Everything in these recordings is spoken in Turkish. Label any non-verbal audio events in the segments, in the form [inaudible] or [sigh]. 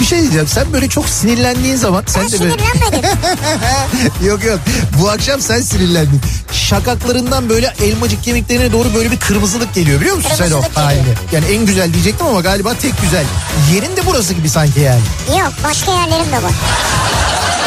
Bir şey diyeceğim sen böyle çok sinirlendiğin zaman sen Ben de böyle... sinirlenmedim. [laughs] yok yok bu akşam sen sinirlendin. Şakaklarından böyle elmacık kemiklerine doğru böyle bir kırmızılık geliyor biliyor musun sen o geliyor. Yani en güzel diyecektim ama galiba tek güzel. Yerin de burası gibi sanki yani. Yok başka yerlerim de var.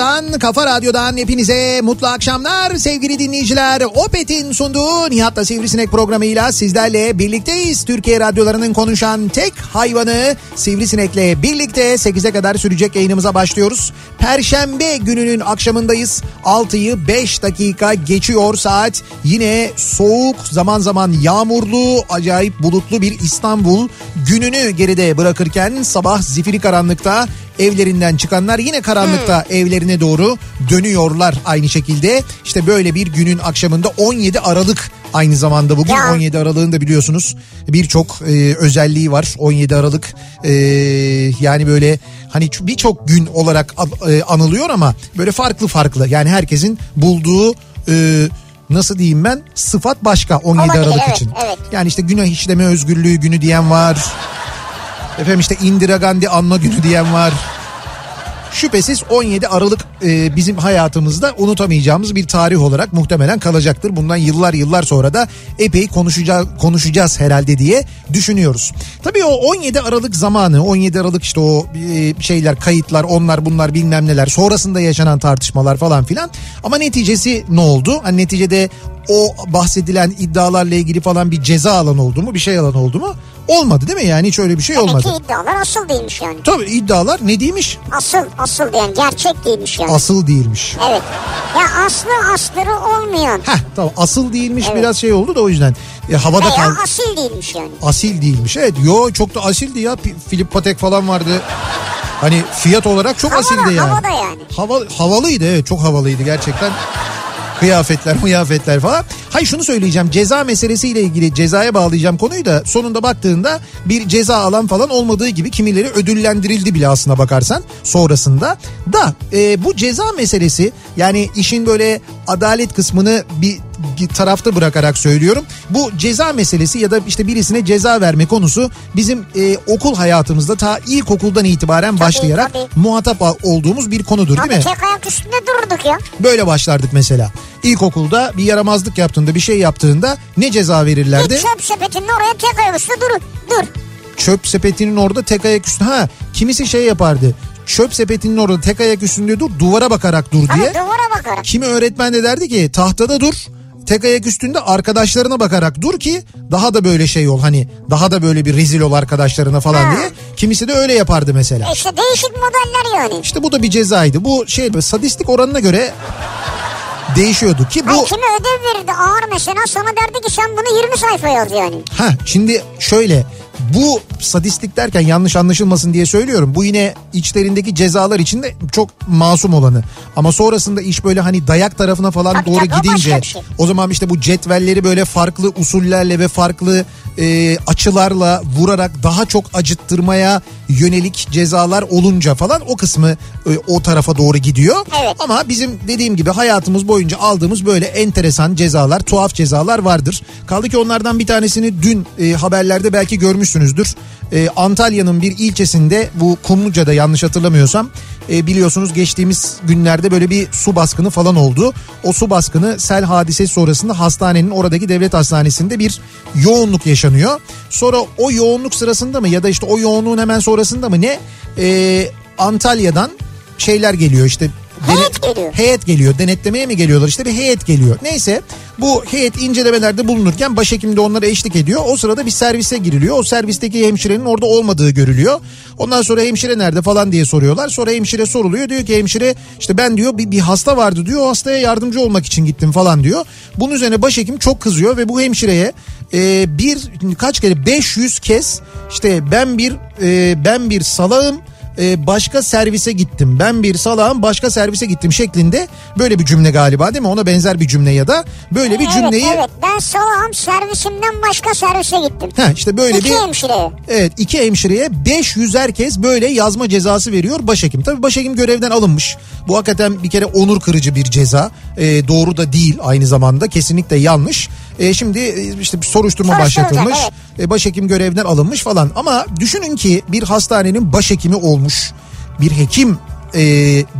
kafa radyosundan, kafa radyodan hepinize mutlu akşamlar sevgili dinleyiciler. Opet'in sunduğu Nihat'la Sivrisinek programıyla sizlerle birlikteyiz. Türkiye radyolarının konuşan tek hayvanı Sivrisinek'le birlikte 8'e kadar sürecek yayınımıza başlıyoruz. Perşembe gününün akşamındayız. 6'yı 5 dakika geçiyor saat. Yine soğuk, zaman zaman yağmurlu, acayip bulutlu bir İstanbul gününü geride bırakırken sabah zifiri karanlıkta evlerinden çıkanlar yine karanlıkta evlerine doğru dönüyorlar aynı şekilde. İşte böyle bir günün akşamında 17 Aralık aynı zamanda bugün Ya. 17 Aralık'ın da biliyorsunuz birçok e, özelliği var. 17 Aralık e, yani böyle hani birçok gün olarak e, anılıyor ama böyle farklı farklı. Yani herkesin bulduğu e, nasıl diyeyim ben sıfat başka 17 Olabilir, Aralık evet, için. evet. Yani işte günah işleme özgürlüğü günü diyen var. Efendim işte Indira Gandhi anma günü diyen var. Şüphesiz 17 Aralık e, bizim hayatımızda unutamayacağımız bir tarih olarak muhtemelen kalacaktır. Bundan yıllar yıllar sonra da epey konuşacağız, konuşacağız herhalde diye düşünüyoruz. Tabii o 17 Aralık zamanı 17 Aralık işte o e, şeyler kayıtlar onlar bunlar bilmem neler sonrasında yaşanan tartışmalar falan filan. Ama neticesi ne oldu? Hani neticede o bahsedilen iddialarla ilgili falan bir ceza alan oldu mu bir şey alan oldu mu? Olmadı değil mi yani hiç öyle bir şey Demek olmadı. ki iddialar asıl değilmiş yani. Tabii iddialar ne değilmiş? Asıl asıl yani gerçek değilmiş yani. Asıl değilmiş. Evet. Ya aslı astarı olmayan. Heh tamam asıl değilmiş Evet. biraz şey oldu da o yüzden e, havada Veya kal. asil değilmiş yani. Asil değilmiş evet yo çok da asildi ya Filip Patek falan vardı. Hani fiyat olarak çok Havada, asildi yani. havada yani. Hava, havalıydı evet çok havalıydı gerçekten. Kıyafetler, kıyafetler falan. Hayır şunu söyleyeceğim ceza meselesiyle ilgili cezaya bağlayacağım konuyu da sonunda baktığında bir ceza alan falan olmadığı gibi kimileri ödüllendirildi bile aslına bakarsan sonrasında. Da e, bu ceza meselesi yani işin böyle adalet kısmını bir tarafta bırakarak söylüyorum. Bu ceza meselesi ya da işte birisine ceza verme konusu bizim e, okul hayatımızda ta ilkokuldan itibaren başlayarak tabii. muhatap olduğumuz bir konudur Tabii değil mi? tek ayak üstünde dururduk ya. Böyle başlardık mesela. İlkokulda bir yaramazlık yaptığında bir şey yaptığında ne ceza verirlerdi? Git çöp sepetinin oraya tek ayak üstünde dur. Dur. Çöp sepetinin orada tek ayak üstü. Ha kimisi şey yapardı. Çöp sepetinin orada tek ayak üstünde dur duvara bakarak dur Ama diye. duvara bakarak. Kimi öğretmen de derdi ki tahtada dur. Tek ayak üstünde arkadaşlarına bakarak dur ki daha da böyle şey ol hani daha da böyle bir rezil ol arkadaşlarına falan Ha. diye. Kimisi de öyle yapardı mesela. E İşte değişik modeller yani. İşte bu da bir cezaydı. Bu şey sadistik oranına göre değişiyordu ki bu Hayır kimi ödev verirdi ağır mesela sana derdi ki sen bunu 20 sayfa yaz yani. Ha şimdi şöyle bu sadistik derken yanlış anlaşılmasın diye söylüyorum. Bu yine içlerindeki cezalar içinde çok masum olanı. Ama sonrasında iş böyle hani dayak tarafına falan Tabii doğru tabii, o gidince bir şey. o zaman işte bu cetvelleri böyle farklı usullerle ve farklı e, açılarla vurarak daha çok acıttırmaya yönelik cezalar olunca falan o kısmı e, o tarafa doğru gidiyor. Evet. Ama bizim dediğim gibi hayatımız boyunca aldığımız böyle enteresan cezalar, tuhaf cezalar vardır. Kaldı ki onlardan bir tanesini dün e, haberlerde belki görmüşsünüzdür. E, Antalya'nın bir ilçesinde bu Kumluca'da yanlış hatırlamıyorsam e, biliyorsunuz geçtiğimiz günlerde böyle bir su baskını falan oldu. O su baskını sel hadisesi sonrasında hastanenin oradaki devlet hastanesinde bir yoğunluk yaşanıyor. Sonra o yoğunluk sırasında mı ya da işte o yoğunluğun hemen sonrasında mı ne e, Antalya'dan şeyler geliyor işte Heyet geliyor. Heyet geliyor. Denetlemeye mi geliyorlar? İşte bir heyet geliyor. Neyse bu heyet incelemelerde bulunurken başhekim de onlara eşlik ediyor. O sırada bir servise giriliyor. O servisteki hemşirenin orada olmadığı görülüyor. Ondan sonra hemşire nerede falan diye soruyorlar. Sonra hemşire soruluyor. Diyor ki hemşire işte ben diyor bir, bir hasta vardı diyor. O hastaya yardımcı olmak için gittim falan diyor. Bunun üzerine başhekim çok kızıyor ve bu hemşireye e, bir kaç kere 500 kez işte ben bir e, ben bir salağım e, başka servise gittim. Ben bir salağım başka servise gittim şeklinde böyle bir cümle galiba değil mi? Ona benzer bir cümle ya da böyle bir cümleyi... Evet evet ben salağım servisimden başka servise gittim. Heh, işte böyle İki bir... hemşireye. Evet iki hemşireye 500 herkes böyle yazma cezası veriyor başhekim. Tabii başhekim görevden alınmış. Bu hakikaten bir kere onur kırıcı bir ceza. E, doğru da değil aynı zamanda kesinlikle yanlış. E, şimdi e, işte bir soruşturma başlatılmış. E, başhekim görevden alınmış falan. Ama düşünün ki bir hastanenin başhekimi olmuş bir hekim e,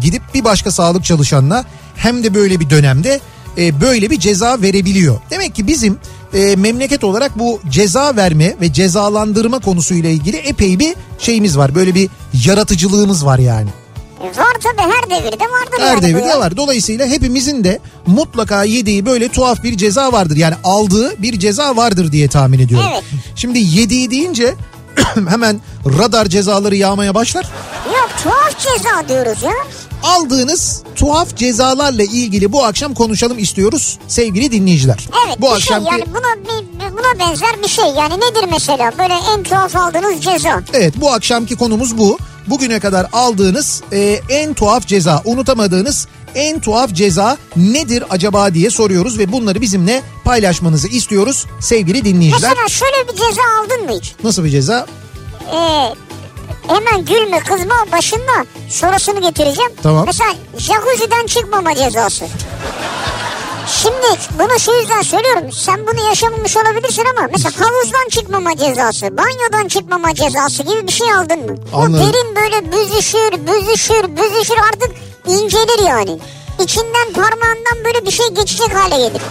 gidip bir başka sağlık çalışanına hem de böyle bir dönemde e, böyle bir ceza verebiliyor. Demek ki bizim e, memleket olarak bu ceza verme ve cezalandırma konusuyla ilgili epey bir şeyimiz var. Böyle bir yaratıcılığımız var yani. Var tabii her devirde vardır Her yani devirde var. Dolayısıyla hepimizin de mutlaka yediği böyle tuhaf bir ceza vardır. Yani aldığı bir ceza vardır diye tahmin ediyorum. Evet. Şimdi yediği deyince [clears throat] hemen radar cezaları yağmaya başlar. Yok tuhaf ceza diyoruz ya. Aldığınız tuhaf cezalarla ilgili bu akşam konuşalım istiyoruz sevgili dinleyiciler. Evet bu bir akşamki şey yani buna, buna benzer bir şey. Yani nedir mesela böyle en tuhaf aldığınız ceza? Evet bu akşamki konumuz bu. Bugüne kadar aldığınız e, en tuhaf ceza, unutamadığınız en tuhaf ceza nedir acaba diye soruyoruz ve bunları bizimle paylaşmanızı istiyoruz sevgili dinleyiciler. Mesela şöyle bir ceza aldın mı hiç? Nasıl bir ceza? Ee, hemen gülme kızma başında sonrasını getireceğim. Tamam. Mesela jacuzzi'den çıkmama cezası. Şimdi bunu şu yüzden söylüyorum. Sen bunu yaşamamış olabilirsin ama mesela havuzdan çıkmama cezası, banyodan çıkmama cezası gibi bir şey aldın mı? Anladım. O derin böyle büzüşür, büzüşür, büzüşür artık incelir yani. İçinden parmağından böyle bir şey geçecek hale gelir.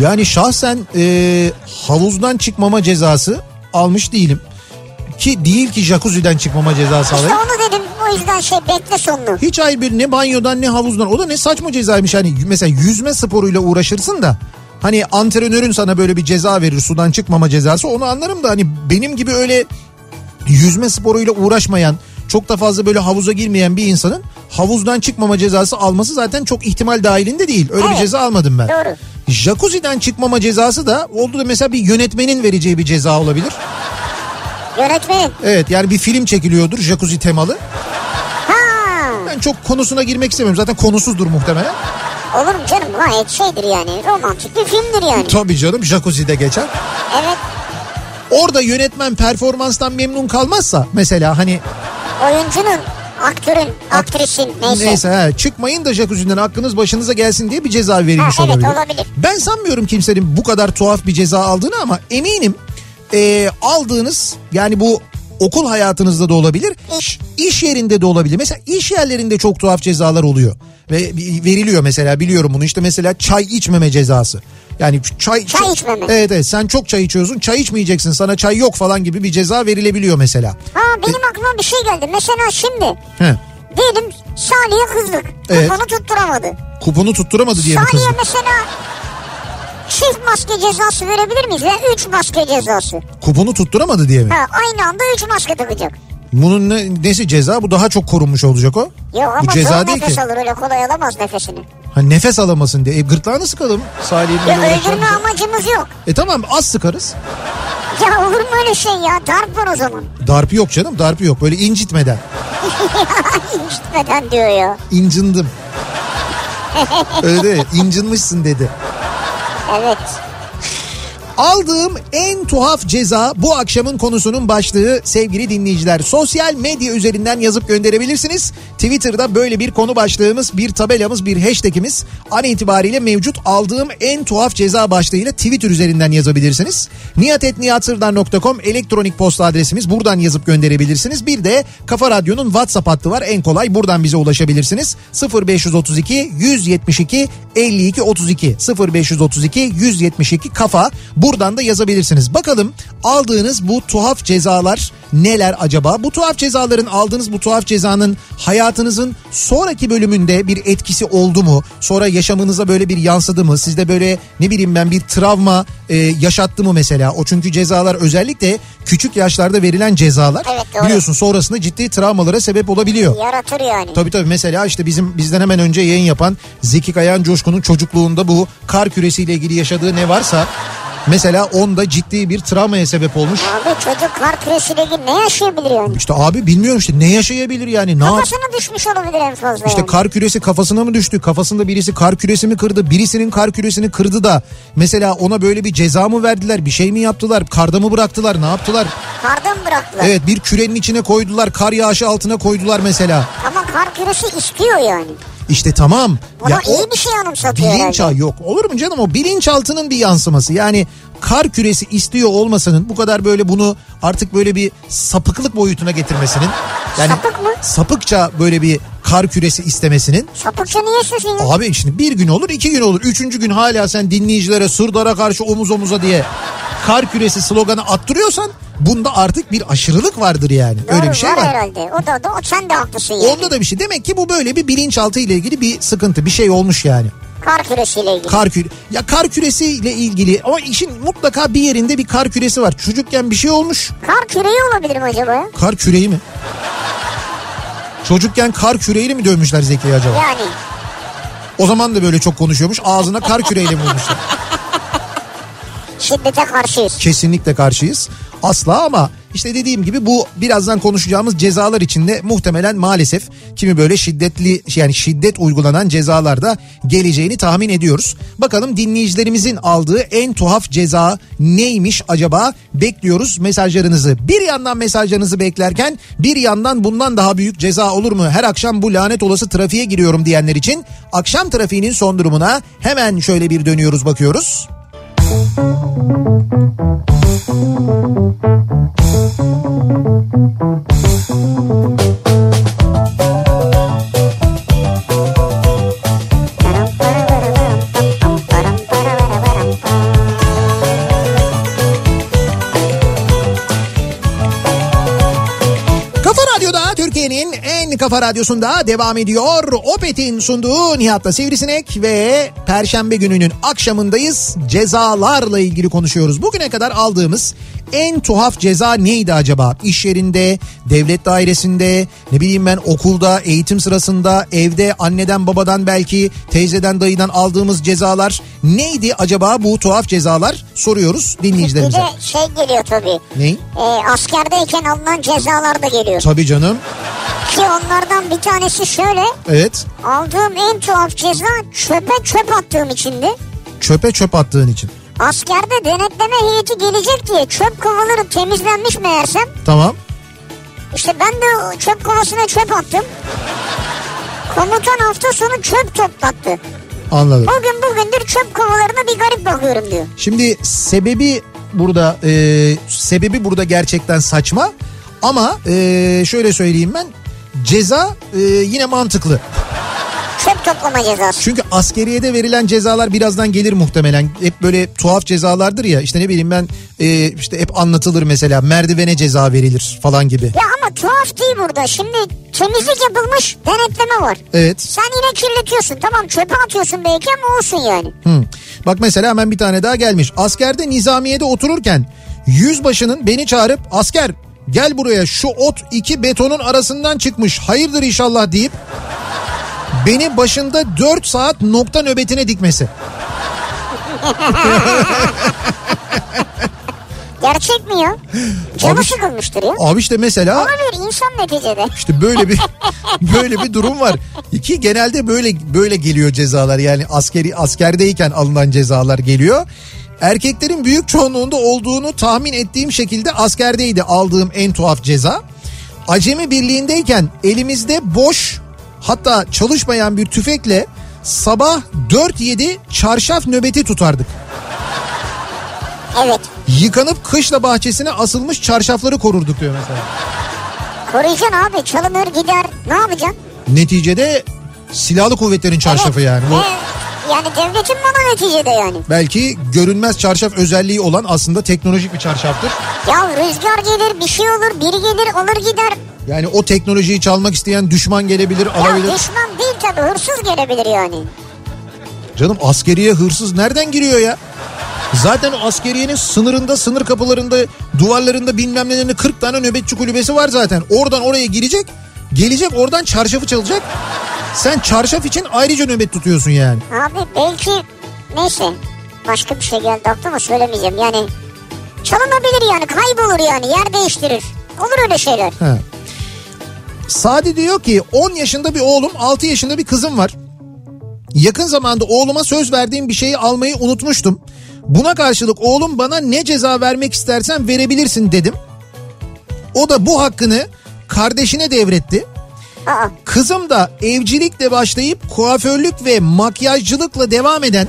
Yani şahsen e, havuzdan çıkmama cezası almış değilim. Ki değil ki jacuzzi'den çıkmama cezası İşte alayım. onu dedim o yüzden şey bekle sonunu. Hiç hayır bir ne banyodan ne havuzdan o da ne saçma cezaymış hani mesela yüzme sporuyla uğraşırsın da hani antrenörün sana böyle bir ceza verir sudan çıkmama cezası onu anlarım da hani benim gibi öyle yüzme sporuyla uğraşmayan çok da fazla böyle havuza girmeyen bir insanın havuzdan çıkmama cezası alması zaten çok ihtimal dahilinde değil. Öyle bir Evet. ceza almadım ben. Doğru. Jacuzzi'den çıkmama cezası da oldu da mesela bir yönetmenin vereceği bir ceza olabilir. Yönetmenim. Evet yani bir film çekiliyordur jacuzzi temalı. Ben çok konusuna girmek istemiyorum. Zaten konusuzdur muhtemelen. Olur mu canım gayet şeydir yani romantik bir filmdir yani. Tabii canım jacuzzi'de geçer. Evet Orada yönetmen performanstan memnun kalmazsa mesela hani oyuncunun, aktörün, aktrisin neyse. neyse he, çıkmayın da jacuzzi'den aklınız başınıza gelsin diye bir ceza verilmiş Ha, evet, olabilir. olabilir. Ben sanmıyorum kimsenin bu kadar tuhaf bir ceza aldığını ama eminim e, aldığınız yani bu okul hayatınızda da olabilir, iş, iş yerinde de olabilir. Mesela iş yerlerinde çok tuhaf cezalar oluyor ve veriliyor mesela biliyorum bunu işte mesela çay içmeme cezası. Yani çay Çay içmeme. Evet evet sen çok çay içiyorsun çay içmeyeceksin sana çay yok falan gibi bir ceza verilebiliyor mesela. Ha benim aklıma bir şey geldi. Mesela şimdi He. diyelim Salih'e kızdık. Evet. Kuponu tutturamadı. Kuponu tutturamadı diye Salih'e mesela çift maske cezası verebilir miyiz? Ve üç maske cezası. Kuponu tutturamadı diye mi? Ha, aynı anda üç maske takacak. Bunun ne, nesi ceza? Bu daha çok korunmuş olacak o. Yok ama Bu ceza değil nefes ki. alır öyle kolay alamaz nefesini. Ha, nefes alamasın diye. E, gırtlağını sıkalım. Salih'in Ya öldürme amacımız yok. E tamam az sıkarız. Ya olur mu öyle şey ya? Darp var o zaman. Darpı yok canım darpı yok. Böyle incitmeden. [laughs] İncitmeden diyor ya. İncindim. Öyle değil, incinmişsin dedi. Evet. Aldığım en tuhaf ceza bu akşamın konusunun başlığı sevgili dinleyiciler. Sosyal medya üzerinden yazıp gönderebilirsiniz. Twitter'da böyle bir konu başlığımız, bir tabelamız, bir hashtagimiz an itibariyle mevcut. Aldığım en tuhaf ceza başlığıyla Twitter üzerinden yazabilirsiniz. niyatetniyatsırdar.com elektronik posta adresimiz. Buradan yazıp gönderebilirsiniz. Bir de Kafa Radyo'nun WhatsApp hattı var. En kolay buradan bize ulaşabilirsiniz. 0532 172 52 32 0532 172 kafa buradan da yazabilirsiniz. Bakalım aldığınız bu tuhaf cezalar neler acaba? Bu tuhaf cezaların aldığınız bu tuhaf cezanın hayatınızın sonraki bölümünde bir etkisi oldu mu? Sonra yaşamınıza böyle bir yansıdı mı? Sizde böyle ne bileyim ben bir travma e, yaşattı mı mesela? O çünkü cezalar özellikle küçük yaşlarda verilen cezalar Evet, doğru. biliyorsun sonrasında ciddi travmalara sebep olabiliyor. Yaratır yani. Tabii tabii mesela işte bizim bizden hemen önce yayın yapan Zeki Kayan Coşkun'un çocukluğunda bu kar küresiyle ilgili yaşadığı ne varsa mesela onda ciddi bir travmaya sebep olmuş. Abi çocuk kar küresiyle ilgili ne yaşayabilir yani? İşte abi bilmiyorum işte ne yaşayabilir yani ne yap- Kafasına düşmüş olabilir en fazla İşte yani. kar küresi kafasına mı düştü? Kafasında birisi kar küresi mi kırdı? Birisinin kar küresini kırdı da mesela ona böyle bir ceza mı verdiler? Bir şey mi yaptılar? Karda mı bıraktılar? Ne yaptılar? Karda mı bıraktılar? Evet bir kürenin içine koydular. Kar yağışı altına koydular mesela. Ama kar küresi istiyor yani. İşte tamam. O iyi bir şey anımsatıyor bilinç herhalde. yok. Olur mu canım o bilinçaltının bir yansıması. Yani kar küresi istiyor olmasının bu kadar böyle bunu artık böyle bir sapıklık boyutuna getirmesinin. Yani Sapık mı? sapıkça böyle bir kar küresi istemesinin. Sapıkça niye istiyorsun ya? Abi şimdi bir gün olur iki gün olur. Üçüncü gün hala sen dinleyicilere sırdara karşı omuz omuza diye kar küresi sloganı attırıyorsan bunda artık bir aşırılık vardır yani. Öyle Doğru, bir şey var. herhalde. O da, da o, sen de haklısın yani. Onda da bir şey. Demek ki bu böyle bir bilinçaltı ile ilgili bir sıkıntı, bir şey olmuş yani. Kar küresiyle ilgili. Kar küre ya kar küresiyle ilgili ama işin mutlaka bir yerinde bir kar küresi var. Çocukken bir şey olmuş. Kar küreği olabilir mi acaba? Kar küreği mi? Çocukken kar küreğiyle mi dövmüşler Zeki'yi acaba? Yani. O zaman da böyle çok konuşuyormuş. Ağzına kar küreğiyle vurmuşlar? [laughs] Şiddete karşıyız. Kesinlikle karşıyız. Asla ama işte dediğim gibi bu birazdan konuşacağımız cezalar içinde muhtemelen maalesef kimi böyle şiddetli yani şiddet uygulanan cezalarda geleceğini tahmin ediyoruz. Bakalım dinleyicilerimizin aldığı en tuhaf ceza neymiş acaba? Bekliyoruz mesajlarınızı. Bir yandan mesajlarınızı beklerken bir yandan bundan daha büyük ceza olur mu? Her akşam bu lanet olası trafiğe giriyorum diyenler için akşam trafiğinin son durumuna hemen şöyle bir dönüyoruz bakıyoruz. thank you kafa radyosunda devam ediyor. Opet'in sunduğu Nihat'la Sivrisinek ve Perşembe gününün akşamındayız. Cezalarla ilgili konuşuyoruz. Bugüne kadar aldığımız en tuhaf ceza neydi acaba? İş yerinde, devlet dairesinde, ne bileyim ben okulda, eğitim sırasında, evde anneden babadan belki teyzeden dayıdan aldığımız cezalar neydi acaba bu tuhaf cezalar? Soruyoruz Bir dinleyicilerimize. de şey geliyor tabii. Ney? E, askerdeyken alınan cezalar da geliyor. Tabii canım. Ki onlardan bir tanesi şöyle. Evet. Aldığım en tuhaf ceza çöpe çöp attığım içindi. Çöpe çöp attığın için. Askerde denetleme heyeti gelecek diye çöp kovaları temizlenmiş meğersem. Tamam. İşte ben de çöp kovasına çöp attım. Komutan hafta sonu çöp toplattı. Anladım. O gün bugündür çöp kovalarına bir garip bakıyorum diyor. Şimdi sebebi burada e, sebebi burada gerçekten saçma ama e, şöyle söyleyeyim ben ceza e, yine mantıklı. Çöp toplama cezası. Çünkü askeriyede verilen cezalar birazdan gelir muhtemelen. Hep böyle tuhaf cezalardır ya işte ne bileyim ben e, işte hep anlatılır mesela merdivene ceza verilir falan gibi. Ya ama tuhaf değil burada. Şimdi temizlik yapılmış denetleme var. Evet. Sen yine kirletiyorsun. Tamam çöpe atıyorsun belki ama olsun yani. Hı. Bak mesela hemen bir tane daha gelmiş. Askerde nizamiyede otururken yüzbaşının beni çağırıp asker gel buraya şu ot iki betonun arasından çıkmış hayırdır inşallah deyip beni başında 4 saat nokta nöbetine dikmesi. Gerçek mi ya? Canı Abi- sıkılmıştır ya. Abi işte mesela Olabilir insan neticede. işte böyle bir [laughs] böyle bir durum var. Ki genelde böyle böyle geliyor cezalar yani askeri askerdeyken alınan cezalar geliyor. Erkeklerin büyük çoğunluğunda olduğunu tahmin ettiğim şekilde askerdeydi aldığım en tuhaf ceza. Acemi birliğindeyken elimizde boş hatta çalışmayan bir tüfekle sabah 4-7 çarşaf nöbeti tutardık. Evet. Yıkanıp kışla bahçesine asılmış çarşafları korurduk diyor mesela. Koruyacaksın abi çalınır gider ne yapacaksın? Neticede silahlı kuvvetlerin çarşafı Evet. yani. Bu Ee, yani devletin bana neticede yani. belki görünmez çarşaf özelliği olan aslında teknolojik bir çarşaftır. Ya rüzgar gelir bir şey olur biri gelir alır gider. Yani o teknolojiyi çalmak isteyen düşman gelebilir, Ya alabilir. düşman değil tabii hırsız gelebilir yani. Canım askeriye hırsız nereden giriyor ya? Zaten askeriyenin sınırında, sınır kapılarında, duvarlarında bilmem nelerinde 40 tane nöbetçi kulübesi var zaten. Oradan oraya girecek, gelecek oradan çarşafı çalacak. Sen çarşaf için ayrıca nöbet tutuyorsun yani. Abi belki neyse başka bir şey geldi aklıma söylemeyeceğim yani. Çalınabilir yani kaybolur yani yer değiştirir. Olur öyle şeyler. He. Sadi diyor ki 10 yaşında bir oğlum 6 yaşında bir kızım var. Yakın zamanda oğluma söz verdiğim bir şeyi almayı unutmuştum. Buna karşılık oğlum bana ne ceza vermek istersen verebilirsin dedim. O da bu hakkını kardeşine devretti. Aa, Kızım da evcilikle başlayıp kuaförlük ve makyajcılıkla devam eden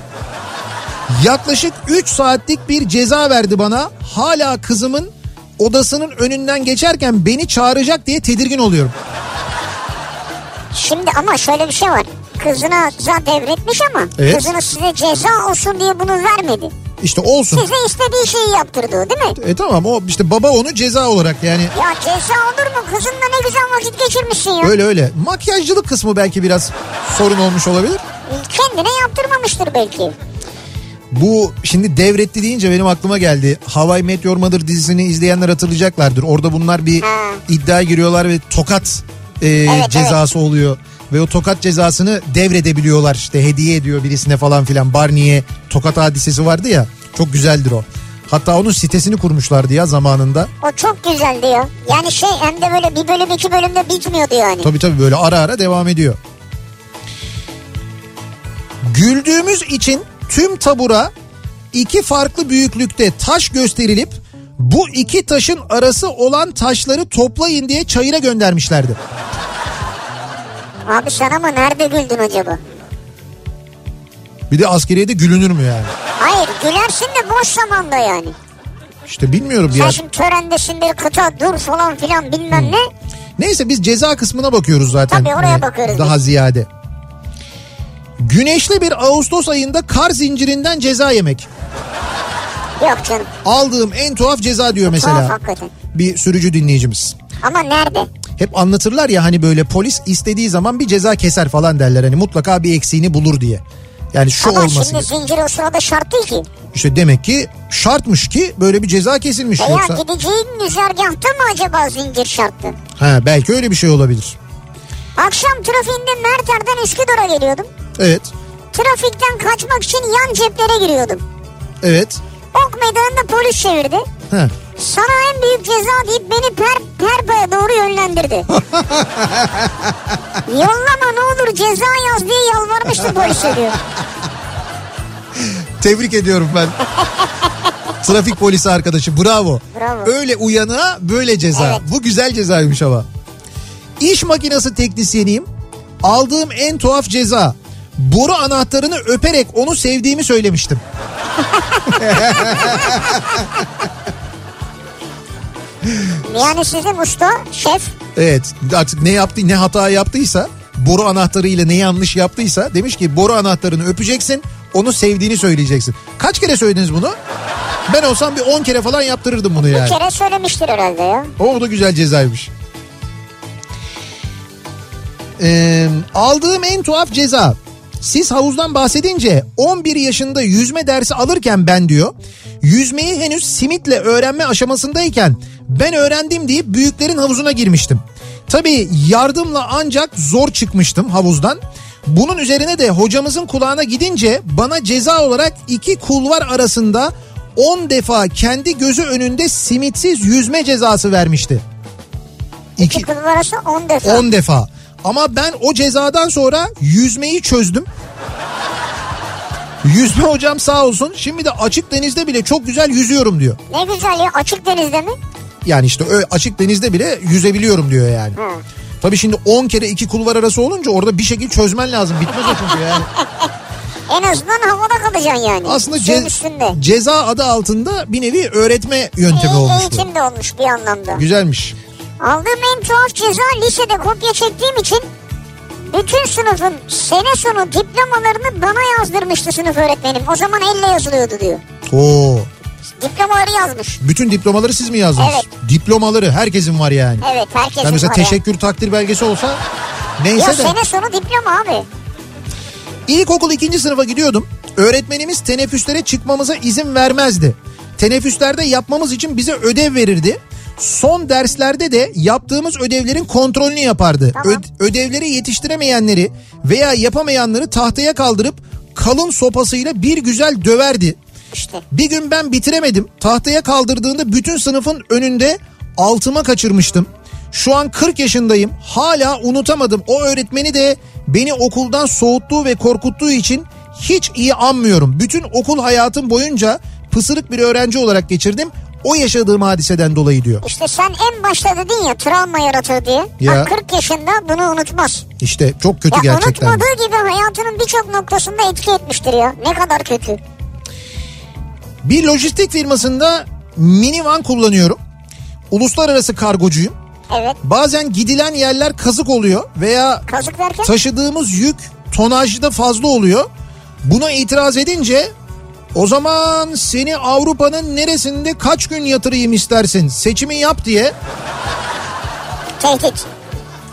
yaklaşık 3 saatlik bir ceza verdi bana. Hala kızımın odasının önünden geçerken beni çağıracak diye tedirgin oluyorum. şimdi ama şöyle bir şey var. Kızına devretmiş ama Evet. kızını size ceza olsun diye bunu vermedi. İşte olsun. Size istediği şeyi yaptırdı değil mi? E tamam o işte baba onu ceza olarak yani Ya ceza olur mu? Kızınla ne güzel vakit geçirmişsin ya. öyle öyle. Makyajcılık kısmı belki biraz sorun olmuş olabilir. Kendine yaptırmamıştır belki. Bu şimdi devretti deyince benim aklıma geldi. Hawaii Meteor Mother dizisini izleyenler hatırlayacaklardır. Orada bunlar bir Ha. iddiaya giriyorlar ve tokat e, evet. cezası oluyor. Ve o tokat cezasını devredebiliyorlar işte hediye ediyor birisine falan filan. Barney'e tokat hadisesi vardı ya çok güzeldir o. Hatta onun sitesini kurmuşlardı ya zamanında. O çok güzel diyor. Yani şey hem de böyle bir bölüm iki bölümde bitmiyordu yani. Tabii tabii böyle ara ara devam ediyor. Güldüğümüz için tüm tabura iki farklı büyüklükte taş gösterilip bu iki taşın arası olan taşları toplayın diye çayıra göndermişlerdi. Abi sen ama nerede güldün acaba? Bir de askeriyede gülünür mü yani? Hayır gülersin de boş zamanda yani. İşte bilmiyorum Sen ya. şimdi törendesindir kıta dur falan filan bilmem ne. Neyse biz ceza kısmına bakıyoruz zaten. Tabii oraya Hani bakıyoruz Daha biz. ziyade. Güneşli bir Ağustos ayında kar zincirinden ceza yemek. Yok canım. Aldığım en tuhaf ceza diyor Tuhaf mesela. hakikaten. Bir sürücü dinleyicimiz. Ama nerede? Hep anlatırlar ya hani böyle polis istediği zaman bir ceza keser falan derler. Hani mutlaka bir eksiğini bulur diye. Yani şu Ama olması. şimdi zincir o sırada şart değil ki. İşte demek ki şartmış ki böyle bir ceza kesilmiş Veya yoksa. gideceğin güzergahta mı acaba zincir şarttı? Ha belki öyle bir şey olabilir. Akşam trafiğinde Merter'den Üsküdar'a geliyordum. Evet. Trafikten kaçmak için yan ceplere giriyordum. Evet. Ok meydanında polis çevirdi. Ha. Sana en büyük ceza deyip beni per, Perpa'ya doğru yönlendirdi. [laughs] Yollama ne olur ceza yaz diye yalvarmıştı polise diyor. Tebrik ediyorum ben. Trafik polisi arkadaşı bravo. Bravo. Öyle uyanığa böyle ceza. Evet. Bu güzel cezaymış ama. İş makinesi teknisyeniyim. Aldığım en tuhaf ceza. Boru anahtarını öperek onu sevdiğimi söylemiştim. [laughs] Yani sizin usta şef Evet artık ne yaptı ne hata yaptıysa boru anahtarıyla ne yanlış yaptıysa demiş ki boru anahtarını öpeceksin onu sevdiğini söyleyeceksin. Kaç kere söylediniz bunu? Ben olsam bir 10 kere falan yaptırırdım bunu bir yani. kere söylemiştir herhalde ya. O da güzel cezaymış. Ee, aldığım en tuhaf ceza. Siz havuzdan bahsedince 11 yaşında yüzme dersi alırken ben diyor. Yüzmeyi henüz simitle öğrenme aşamasındayken ben öğrendim deyip büyüklerin havuzuna girmiştim. Tabii yardımla ancak zor çıkmıştım havuzdan. Bunun üzerine de hocamızın kulağına gidince bana ceza olarak iki kulvar arasında 10 defa kendi gözü önünde simitsiz yüzme cezası vermişti. İki İki, kulvar arası 10 defa. 10 defa. Ama ben o cezadan sonra yüzmeyi çözdüm. Yüzme hocam sağ olsun. Şimdi de açık denizde bile çok güzel yüzüyorum diyor. Ne güzel ya açık denizde mi? Yani işte açık denizde bile yüzebiliyorum diyor yani. Hı. Tabii şimdi 10 kere iki kulvar arası olunca orada bir şekilde çözmen lazım. Bitmez o çünkü yani. [laughs] En azından havada kalacaksın yani. Aslında ce- üstünde. ceza adı altında bir nevi öğretme yöntemi E- olmuş eğitim de olmuş bir anlamda. Güzelmiş. Aldığım en tuhaf ceza lisede kopya çektiğim için bütün sınıfın sene sonu diplomalarını bana yazdırmıştı sınıf öğretmenim. O zaman elle yazılıyordu diyor. Oo. Diplomaları yazmış. Bütün diplomaları siz mi yazdınız? Evet. Diplomaları herkesin var yani. Evet herkesin Yani mesela var teşekkür takdir belgesi olsa neyse Ya de. sene sonu diploma abi. İlkokul ikinci sınıfa gidiyordum. Öğretmenimiz teneffüslere çıkmamıza izin vermezdi. Teneffüslerde yapmamız için bize ödev verirdi. Son derslerde de yaptığımız ödevlerin kontrolünü yapardı. Tamam. Ö- ödevleri yetiştiremeyenleri veya yapamayanları tahtaya kaldırıp kalın sopasıyla bir güzel döverdi. İşte. Bir gün ben bitiremedim. Tahtaya kaldırdığında bütün sınıfın önünde altıma kaçırmıştım. Şu an 40 yaşındayım. Hala unutamadım. O öğretmeni de beni okuldan soğuttuğu ve korkuttuğu için hiç iyi anmıyorum. Bütün okul hayatım boyunca pısırık bir öğrenci olarak geçirdim. O yaşadığım hadiseden dolayı diyor. İşte sen en başta dedin ya travma yaratır diye. Ya. Bak 40 yaşında bunu unutmaz. İşte çok kötü Ya gerçekten. unutmadığı gibi hayatının birçok noktasında etki etmiştir ya. Ne kadar kötü. Bir lojistik firmasında minivan kullanıyorum. Uluslararası kargocuyum. Evet. Bazen gidilen yerler kazık oluyor veya Kazık derken taşıdığımız yük tonajda fazla oluyor. Buna itiraz edince o zaman seni Avrupa'nın neresinde kaç gün yatırayım istersin seçimi yap diye tehdit.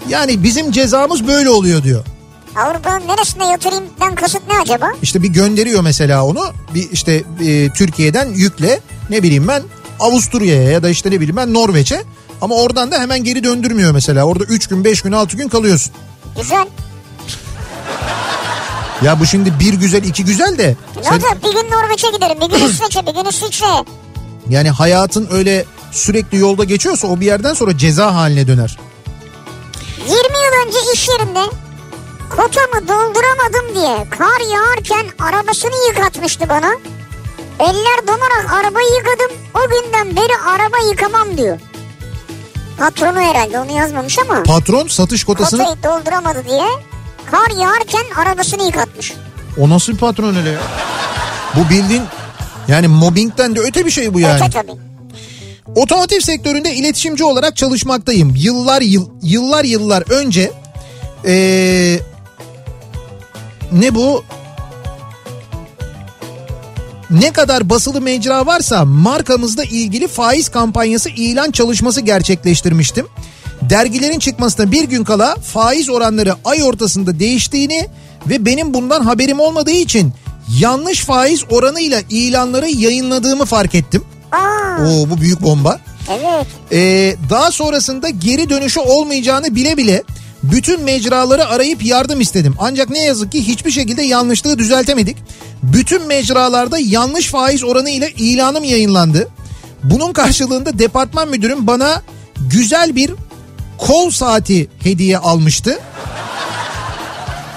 yani bizim cezamız böyle oluyor diyor. Avrupa'nın neresinde yatırayımdan kasıt ne acaba? İşte bir gönderiyor mesela onu bir işte e, Türkiye'den yükle ne bileyim ben Avusturya'ya ya da işte ne bileyim ben Norveç'e ama oradan da hemen geri döndürmüyor mesela orada 3 gün 5 gün 6 gün kalıyorsun. Güzel. Ya bu şimdi bir güzel iki güzel de Ne sen- olacak? Bir gün Norveç'e giderim, bir gün İsveç'e, bir gün İsviçre'ye. Yani hayatın öyle sürekli yolda geçiyorsa o bir yerden sonra ceza haline döner. 20 yıl önce iş yerinde kotamı dolduramadım diye kar yağarken arabasını yıkatmıştı bana. Eller donarak arabayı yıkadım. O günden beri araba yıkamam diyor. Patronu herhalde onu yazmamış ama. Patron satış kotasını Kotayı dolduramadı diye kar yağarken arabasını yıkatmış. o nasıl bir patron öyle ya? Bu bildiğin yani mobbingden de öte bir şey bu yani. Öte tabii. Otomotiv sektöründe iletişimci olarak çalışmaktayım. Yıllar yıl yıllar yıllar önce ee, ne bu? Ne kadar basılı mecra varsa markamızla ilgili faiz kampanyası ilan çalışması gerçekleştirmiştim. Dergilerin çıkmasına bir gün kala faiz oranları ay ortasında değiştiğini ve benim bundan haberim olmadığı için yanlış faiz oranıyla ilanları yayınladığımı fark ettim. Aa, Oo bu büyük bomba. evet. Ee, daha sonrasında geri dönüşü olmayacağını bile bile bütün mecraları arayıp yardım istedim. Ancak ne yazık ki hiçbir şekilde yanlışlığı düzeltemedik. Bütün mecralarda yanlış faiz oranı ile ilanım yayınlandı. Bunun karşılığında departman müdürüm bana güzel bir kol saati hediye almıştı.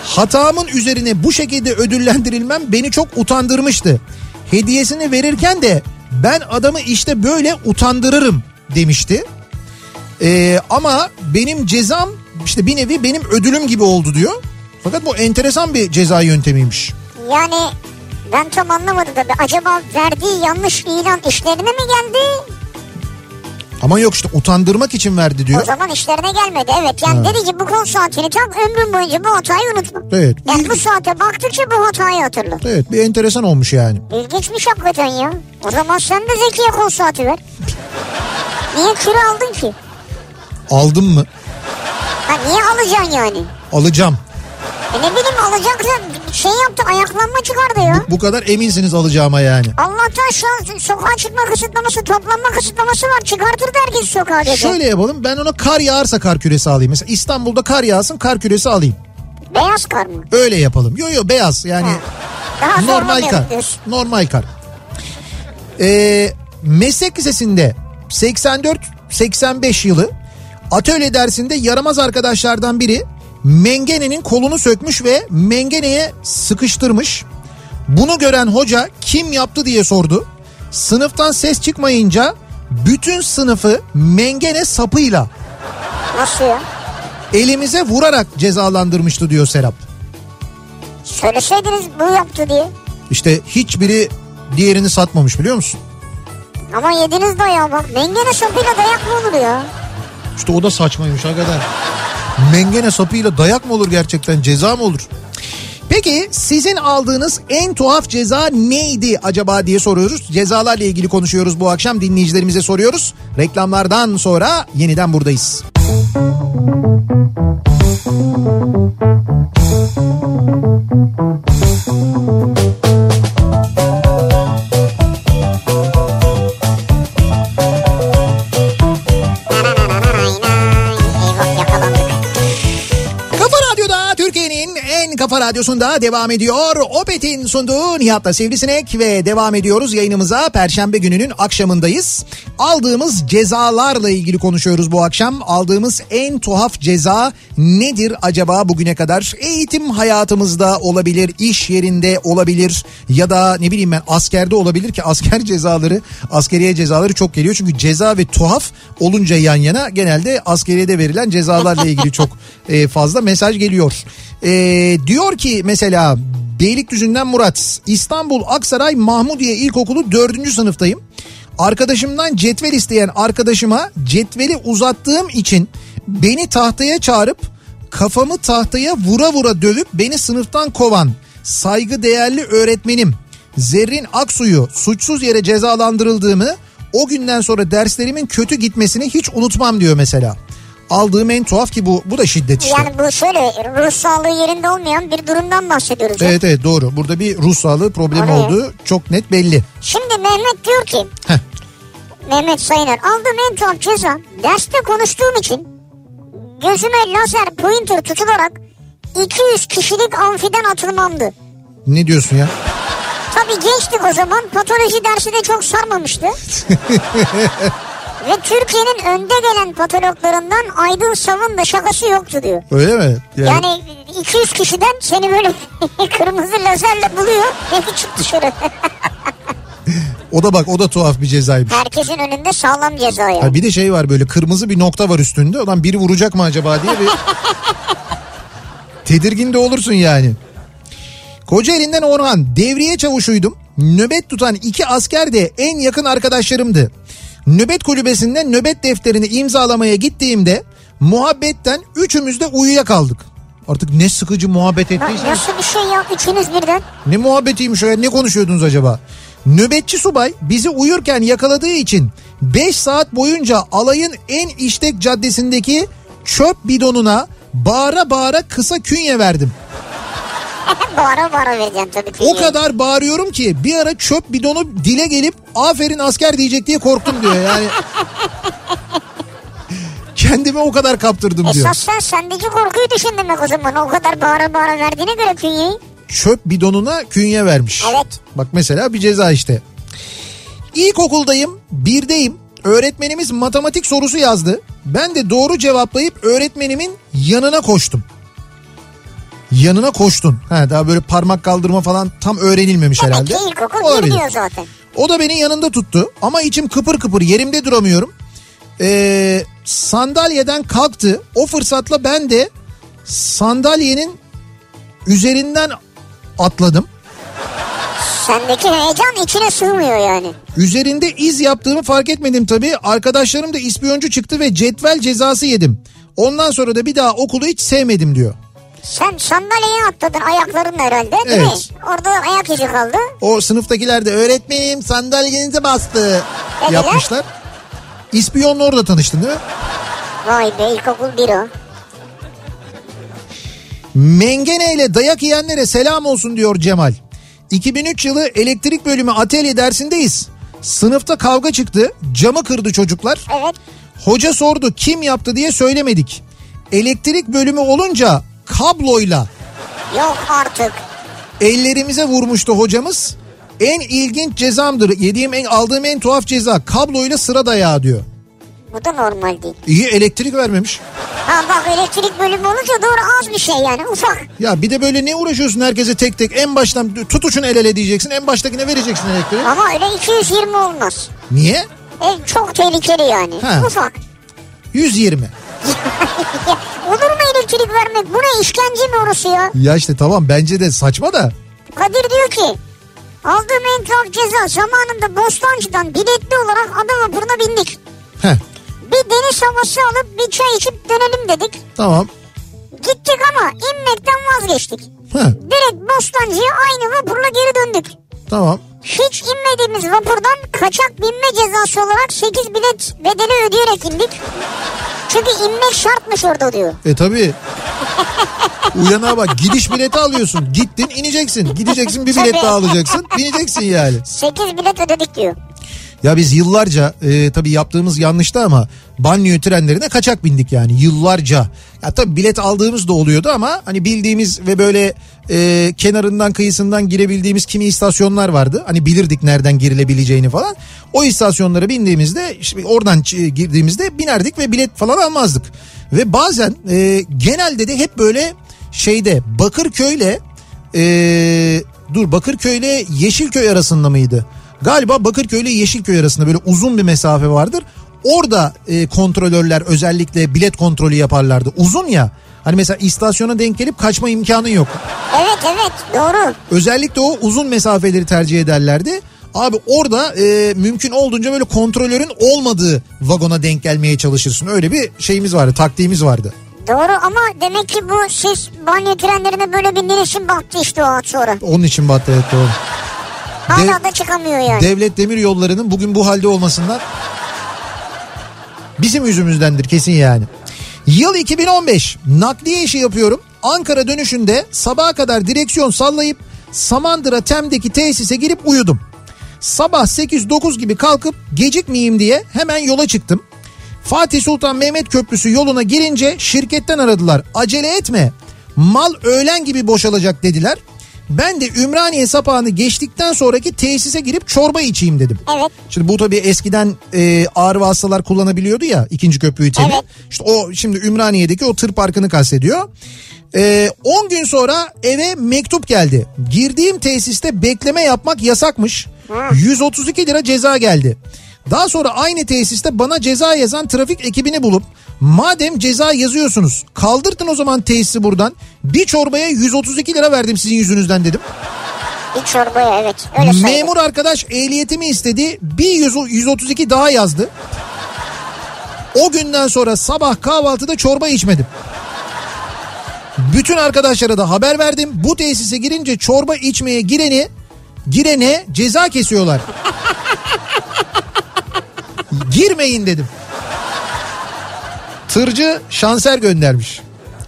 Hatamın üzerine bu şekilde ödüllendirilmem beni çok utandırmıştı. Hediyesini verirken de ben adamı işte böyle utandırırım demişti. Ee, ama benim cezam işte bir nevi benim ödülüm gibi oldu diyor. Fakat bu enteresan bir ceza yöntemiymiş. Yani ben tam anlamadım tabii. Acaba verdiği yanlış ilan işlerine mi geldi? Ama yok işte utandırmak için verdi O diyor. zaman işlerine gelmedi. Evet yani dedi ki bu kol saatini tak ömrün boyunca bu hatayı unutma. Evet. Yani bu saate baktıkça bu hatayı hatırla. Evet bir enteresan olmuş yani. İlginçmiş hakikaten ya. O zaman sen de Zeki'ye kol saati ver. Niye küre aldın ki? Aldım mı? Ha niye alacaksın yani? Alacağım. E ne bileyim alacaksa şey yaptı ayaklanma çıkardı ya. Bu kadar eminsiniz alacağıma yani. Allah'tan şu an sokağa çıkma kısıtlaması, toplanma kısıtlaması var. Çıkartırdı herkes sokağa dedi. Şöyle yapalım ben ona kar yağarsa kar küresi alayım. Mesela İstanbul'da kar yağsın kar küresi alayım. Beyaz kar mı? Öyle yapalım. Yo yo beyaz yani Daha normal kar. diyorsun. Normal kar. Ee, meslek lisesinde 84-85 yılı atölye dersinde yaramaz arkadaşlardan biri mengenenin kolunu sökmüş ve mengeneye sıkıştırmış. Bunu gören hoca kim yaptı diye sordu. Sınıftan ses çıkmayınca bütün sınıfı mengene sapıyla Nasıl ya? elimize vurarak cezalandırmıştı diyor Serap. Söyleseydiniz bu yaptı diye. İşte hiçbiri diğerini satmamış biliyor musun? Ama yediniz dayağı bak. Mengene sapıyla dayak mı olur ya? İşte o da saçmaymış hakikaten. Mengene sapıyla dayak mı olur gerçekten ceza mı olur? Peki sizin aldığınız en tuhaf ceza neydi acaba diye soruyoruz. Cezalarla ilgili konuşuyoruz bu akşam dinleyicilerimize soruyoruz. Reklamlardan sonra yeniden buradayız. Eyvah radyosunda devam ediyor. Opet'in sunduğu Nihat'la Sivrisinek ve devam ediyoruz yayınımıza. Perşembe gününün akşamındayız. Aldığımız cezalarla ilgili konuşuyoruz bu akşam. Aldığımız en tuhaf ceza nedir acaba bugüne kadar? Eğitim hayatımızda olabilir, iş yerinde olabilir ya da ne bileyim ben askerde olabilir ki asker [laughs] cezaları, askeriye cezaları çok geliyor. Çünkü ceza ve tuhaf olunca yan yana genelde askeriyede verilen cezalarla ilgili çok [laughs] e, fazla mesaj geliyor. E, diyor ki mesela Beylikdüzü'nden Murat İstanbul Aksaray Mahmudiye İlkokulu 4. sınıftayım. Arkadaşımdan cetvel isteyen arkadaşıma cetveli uzattığım için beni tahtaya çağırıp kafamı tahtaya vura vura dövüp beni sınıftan kovan saygı değerli öğretmenim Zerrin Aksu'yu suçsuz yere cezalandırıldığımı o günden sonra derslerimin kötü gitmesini hiç unutmam diyor mesela. Aldığım en tuhaf ki bu bu da şiddet işte. Yani bu şöyle ruh sağlığı yerinde olmayan bir durumdan bahsediyoruz. ya. Evet evet doğru. Burada bir ruh sağlığı problemi Oraya. olduğu çok net belli. Şimdi Mehmet diyor ki Heh. Mehmet Sayıner aldığım en tuhaf ceza derste konuştuğum için gözüme lazer pointer tutularak 200 kişilik amfiden atılmamdı. Ne diyorsun ya? Tabii gençtik o zaman patoloji dersi de çok sarmamıştı. [laughs] Ve Türkiye'nin önde gelen patologlarından Aydın Sav'ın da şakası yoktu diyor. Öyle mi? Yani, Yani 200 kişiden seni böyle [laughs] kırmızı lazerle buluyor ve çık dışarı. [laughs] o da bak o da tuhaf bir cezaymış. Herkesin önünde sağlam ceza Ha, yani. bir de şey var böyle kırmızı bir nokta var üstünde. Ulan biri vuracak mı acaba diye bir [laughs] tedirgin de olursun yani. Kocaeli'nden Orhan devriye çavuşuydum. Nöbet tutan iki asker de en yakın arkadaşlarımdı. Nöbet kulübesinde nöbet defterini imzalamaya gittiğimde muhabbetten üçümüz de uyuyakaldık. Artık ne sıkıcı muhabbet ettiyseniz. Nasıl bir şey ya üçünüz birden? Ne muhabbetiymiş o ya ne konuşuyordunuz acaba? Nöbetçi subay bizi uyurken yakaladığı için 5 saat boyunca alayın en işlek caddesindeki çöp bidonuna bağıra bağıra kısa künye verdim. [laughs] bağıra bağıra vereceksin tabii ki. O kadar bağırıyorum ki bir ara çöp bidonu dile gelip aferin asker diyecek diye korktum diyor yani. [laughs] Kendimi o kadar kaptırdım diyor. Esas sen sendeki korkuyu düşün demek o zaman. O kadar bağıra bağıra verdiğine göre künyeyi. çöp bidonuna künye vermiş. Evet. Bak mesela bir ceza işte. İlkokuldayım, birdeyim. Öğretmenimiz matematik sorusu yazdı. Ben de doğru cevaplayıp öğretmenimin yanına koştum. Yanına koştun. Ha, daha böyle parmak kaldırma falan tam öğrenilmemiş Demek herhalde. ki ilkokul Olabilir. zaten. O da beni yanında tuttu ama içim kıpır kıpır yerimde duramıyorum. Ee, sandalyeden kalktı. O fırsatla ben de sandalyenin üzerinden atladım. Sendeki heyecan içine sığmıyor yani. Üzerinde iz yaptığımı fark etmedim tabii. Arkadaşlarım da ispiyoncu çıktı ve cetvel cezası yedim. Ondan sonra da bir daha okulu hiç sevmedim diyor. Sen sandalyeye atladın ayaklarınla herhalde değil Evet. mi? Orada ayak izi kaldı. O sınıftakiler de öğretmenim sandalyenize bastı Dediler. yapmışlar. İspiyonla orada tanıştın değil mi? Vay be ilkokul bir o. Mengene ile dayak yiyenlere selam olsun diyor Cemal. 2003 yılı elektrik bölümü atölye dersindeyiz. Sınıfta kavga çıktı. Camı kırdı çocuklar. Evet. Hoca sordu kim yaptı diye söylemedik. Elektrik bölümü olunca kabloyla Yok artık. ellerimize vurmuştu hocamız. En ilginç cezamdır. Yediğim en aldığım en tuhaf ceza kabloyla sıra dayağı diyor. Bu da normal değil. İyi elektrik vermemiş. Ha bak elektrik bölümü olunca doğru az bir şey yani ufak. Ya bir de böyle ne uğraşıyorsun herkese tek tek en baştan tutuşun el ele diyeceksin en baştakine vereceksin elektriği. Ama öyle 220 olmaz. Niye? E, çok tehlikeli yani. Ha. Ufak. 120. [laughs] Olur mu elektrik vermek? Bu ne işkence mi orası ya? Ya işte tamam bence de saçma da. Kadir diyor ki aldığım en tuhaf ceza zamanında Bostancı'dan biletli olarak ada vapuruna bindik. Heh Bir deniz havası alıp bir çay içip dönelim dedik. tamam. Gittik ama inmekten vazgeçtik. Heh Direkt Bostancı'ya aynı vapurla geri döndük. tamam. Hiç inmediğimiz vapurdan kaçak binme cezası olarak 8 bilet bedeli ödeyerek indik. Çünkü inmek şartmış orada diyor. E tabi. Uyana bak gidiş bileti alıyorsun. Gittin ineceksin. Gideceksin bir bilet Tabii. daha alacaksın. Bineceksin yani. 8 bilet ödedik diyor. Ya biz yıllarca e, tabii yaptığımız yanlıştı ama banyo trenlerine kaçak bindik yani yıllarca. Ya tabii bilet aldığımız da oluyordu ama hani bildiğimiz ve böyle e, kenarından kıyısından girebildiğimiz kimi istasyonlar vardı. Hani bilirdik nereden girilebileceğini falan. O istasyonlara bindiğimizde işte oradan girdiğimizde binerdik ve bilet falan almazdık. Ve bazen e, genelde de hep böyle şeyde Bakırköy'le e, dur Bakırköy'le Yeşilköy arasında mıydı? Galiba Bakırköy ile Yeşilköy arasında böyle uzun bir mesafe vardır. Orada e, kontrolörler özellikle bilet kontrolü yaparlardı. Uzun ya. Hani mesela istasyona denk gelip kaçma imkanın yok. Evet evet doğru. Özellikle o uzun mesafeleri tercih ederlerdi. Abi orada e, mümkün olduğunca böyle kontrolörün olmadığı vagona denk gelmeye çalışırsın. Öyle bir şeyimiz vardı, taktiğimiz vardı. Doğru ama demek ki bu siz banyo trenlerine böyle bindiğiniz için battı işte o sonra. Onun için battı evet doğru. Hala Dev- da çıkamıyor yani. Devlet Demir Yolları'nın bugün bu halde olmasından bizim yüzümüzdendir kesin yani. Yıl 2015 nakliye işi yapıyorum. Ankara dönüşünde sabaha kadar direksiyon sallayıp Samandıra Tem'deki tesise girip uyudum. Sabah 8-9 gibi kalkıp gecikmeyeyim diye hemen yola çıktım. Fatih Sultan Mehmet Köprüsü yoluna girince şirketten aradılar. Acele etme. Mal öğlen gibi boşalacak dediler. Ben de Ümraniye sapağını geçtikten sonraki tesise girip çorba içeyim dedim. Evet. Şimdi bu tabii eskiden e, ağır vasıtalar kullanabiliyordu ya ikinci köprüyü temi. Evet. İşte o şimdi Ümraniye'deki o tır parkını kastediyor. E, 10 gün sonra eve mektup geldi. Girdiğim tesiste bekleme yapmak yasakmış. 132 lira ceza geldi. Daha sonra aynı tesiste bana ceza yazan trafik ekibini bulup madem ceza yazıyorsunuz kaldırtın o zaman tesisi buradan. Bir çorbaya 132 lira verdim sizin yüzünüzden dedim. Bir çorbaya evet öyle sayılır. Memur arkadaş ehliyetimi istedi. Bir 100, 132 daha yazdı. O günden sonra sabah kahvaltıda çorba içmedim. Bütün arkadaşlara da haber verdim. Bu tesise girince çorba içmeye gireni girene ceza kesiyorlar. Girmeyin dedim. Tırcı şanser göndermiş.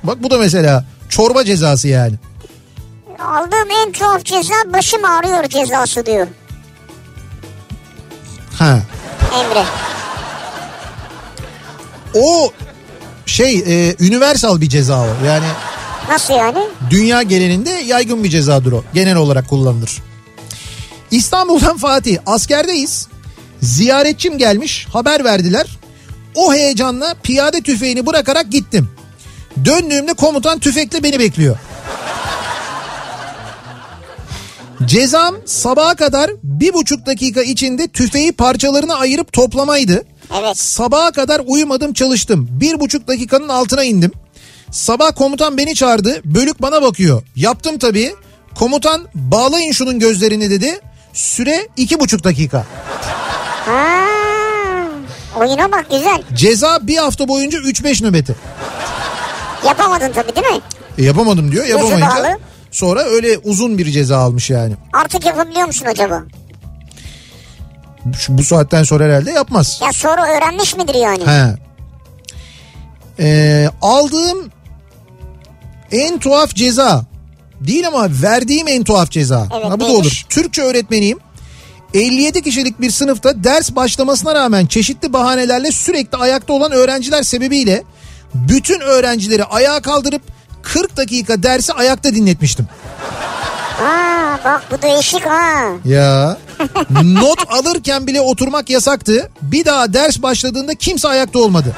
Bak bu da mesela çorba cezası yani. Aldığım en tuhaf ceza başım ağrıyor cezası diyor Ha. Emre. O şey e, universal bir ceza o. Yani Nasıl yani? dünya genelinde yaygın bir cezadır o. Genel olarak kullanılır. İstanbul'dan Fatih askerdeyiz. Ziyaretçim gelmiş haber verdiler. O heyecanla piyade tüfeğini bırakarak gittim. Döndüğümde komutan tüfekle beni bekliyor. Cezam sabaha kadar bir buçuk dakika içinde tüfeği parçalarına ayırıp toplamaydı. Evet. Sabaha kadar uyumadım çalıştım. Bir buçuk dakikanın altına indim. Sabah komutan beni çağırdı. Bölük bana bakıyor. Yaptım tabii. Komutan bağlayın şunun gözlerini dedi. Süre iki buçuk dakika. Ha, oyuna bak güzel. Ceza bir hafta boyunca 3-5 nöbeti. Yapamadın tabii değil mi? E, yapamadım diyor. Yapamayınca sonra öyle uzun bir ceza almış yani. Artık yapabiliyor musun acaba? Şu, bu saatten sonra herhalde yapmaz. Ya soru öğrenmiş midir yani? He. Ee, aldığım en tuhaf ceza değil ama verdiğim en tuhaf ceza. Evet, ha, bu da neymiş? olur. Türkçe öğretmeniyim. 57 kişilik bir sınıfta ders başlamasına rağmen çeşitli bahanelerle sürekli ayakta olan öğrenciler sebebiyle bütün öğrencileri ayağa kaldırıp 40 dakika dersi ayakta dinletmiştim. Aa bak bu değişik ha. Ya [laughs] Not alırken bile oturmak yasaktı. Bir daha ders başladığında kimse ayakta olmadı.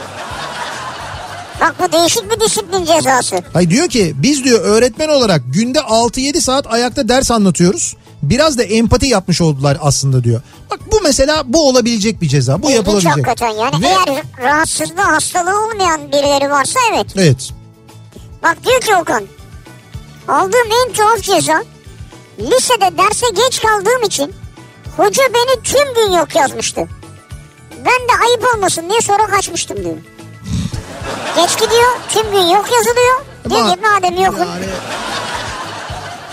Bak bu değişik bir disiplin cezası. Hay diyor ki biz diyor öğretmen olarak günde 6-7 saat ayakta ders anlatıyoruz. Biraz da empati yapmış oldular aslında diyor. Bak bu mesela bu olabilecek bir ceza. Bu İlginç yapılabilecek. hakikaten yani. Ve- Eğer rahatsızlığı hastalığı olmayan birileri varsa evet. Evet. Bak diyor ki Okan. Aldığım en tuhaf ceza lisede derse geç kaldığım için hoca beni tüm gün yok yazmıştı. Ben de ayıp olmasın diye sonra kaçmıştım diyor. Geç gidiyor tüm gün yok yazılıyor. Diyor Ama- ki madem yokum. Yani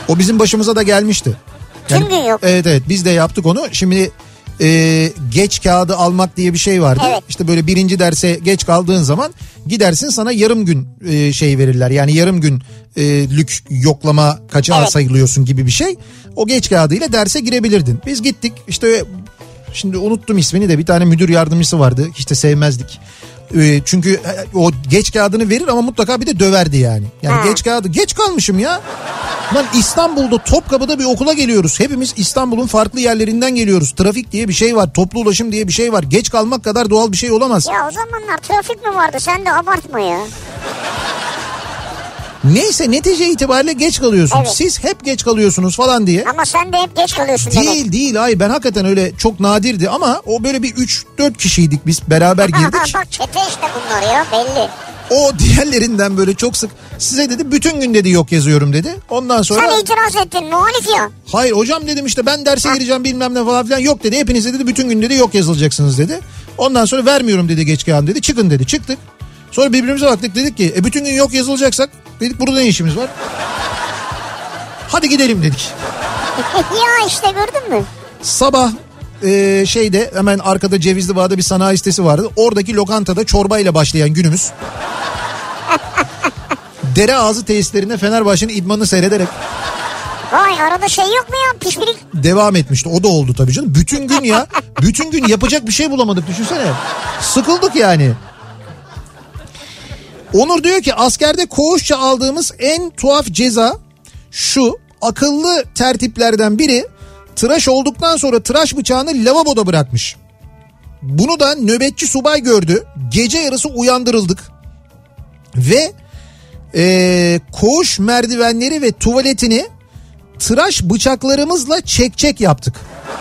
o bizim başımıza da gelmişti. Tüm gün yok. Evet evet biz de yaptık onu. Şimdi e, geç kağıdı almak diye bir şey vardı. Evet. İşte böyle birinci derse geç kaldığın zaman gidersin sana yarım gün e, şey verirler. Yani yarım gün e, lük yoklama kaçağı Evet. sayılıyorsun gibi bir şey. O geç kağıdıyla derse girebilirdin. Biz gittik işte şimdi unuttum ismini de bir tane müdür yardımcısı vardı. Hiç de sevmezdik. E, çünkü e, o geç kağıdını verir ama mutlaka bir de döverdi yani. Yani Ha. geç kağıdı geç kalmışım ya. Lan İstanbul'da Topkapı'da bir okula geliyoruz. Hepimiz İstanbul'un farklı yerlerinden geliyoruz. Trafik diye bir şey var. Toplu ulaşım diye bir şey var. Geç kalmak kadar doğal bir şey olamaz. Ya o zamanlar trafik mi vardı sen de abartma ya. Neyse netice itibariyle geç kalıyorsun. Evet. Siz hep geç kalıyorsunuz falan diye. Ama sen de hep geç kalıyorsun demek. Değil değil hayır ben hakikaten öyle çok nadirdi ama o böyle bir 3-4 kişiydik biz beraber girdik. Bak çete işte bunlar ya belli. o diğerlerinden böyle çok sık size dedi bütün gün dedi yok yazıyorum dedi. Ondan sonra Sen itiraz ettin muhalif ya. Hayır hocam dedim işte ben derse gireceğim bilmem ne falan filan yok dedi. Hepinize dedi bütün gün dedi yok yazılacaksınız dedi. Ondan sonra vermiyorum dedi geç kağıdı dedi. Çıkın dedi çıktık. Sonra birbirimize baktık dedik ki e bütün gün yok yazılacaksak dedik burada ne işimiz var? Hadi gidelim dedik. [laughs] ya işte gördün mü? Sabah e, şeyde hemen arkada Cevizli Bağ'da bir sanayi sitesi vardı. Oradaki lokantada çorbayla başlayan günümüz. [laughs] Dere ağzı tesislerinde Fenerbahçe'nin idmanını seyrederek Vay arada şey yok mu ya pişpirik? devam etmişti. O da oldu tabii canım. Bütün gün ya. bütün gün yapacak bir şey bulamadık düşünsene. Sıkıldık yani. Onur diyor ki askerde koğuşça aldığımız en tuhaf ceza şu. Akıllı tertiplerden biri tıraş olduktan sonra tıraş bıçağını lavaboda bırakmış. Bunu da nöbetçi subay gördü. Gece yarısı uyandırıldık. Ve eee koğuş merdivenleri ve tuvaletini tıraş bıçaklarımızla çek çek yaptık.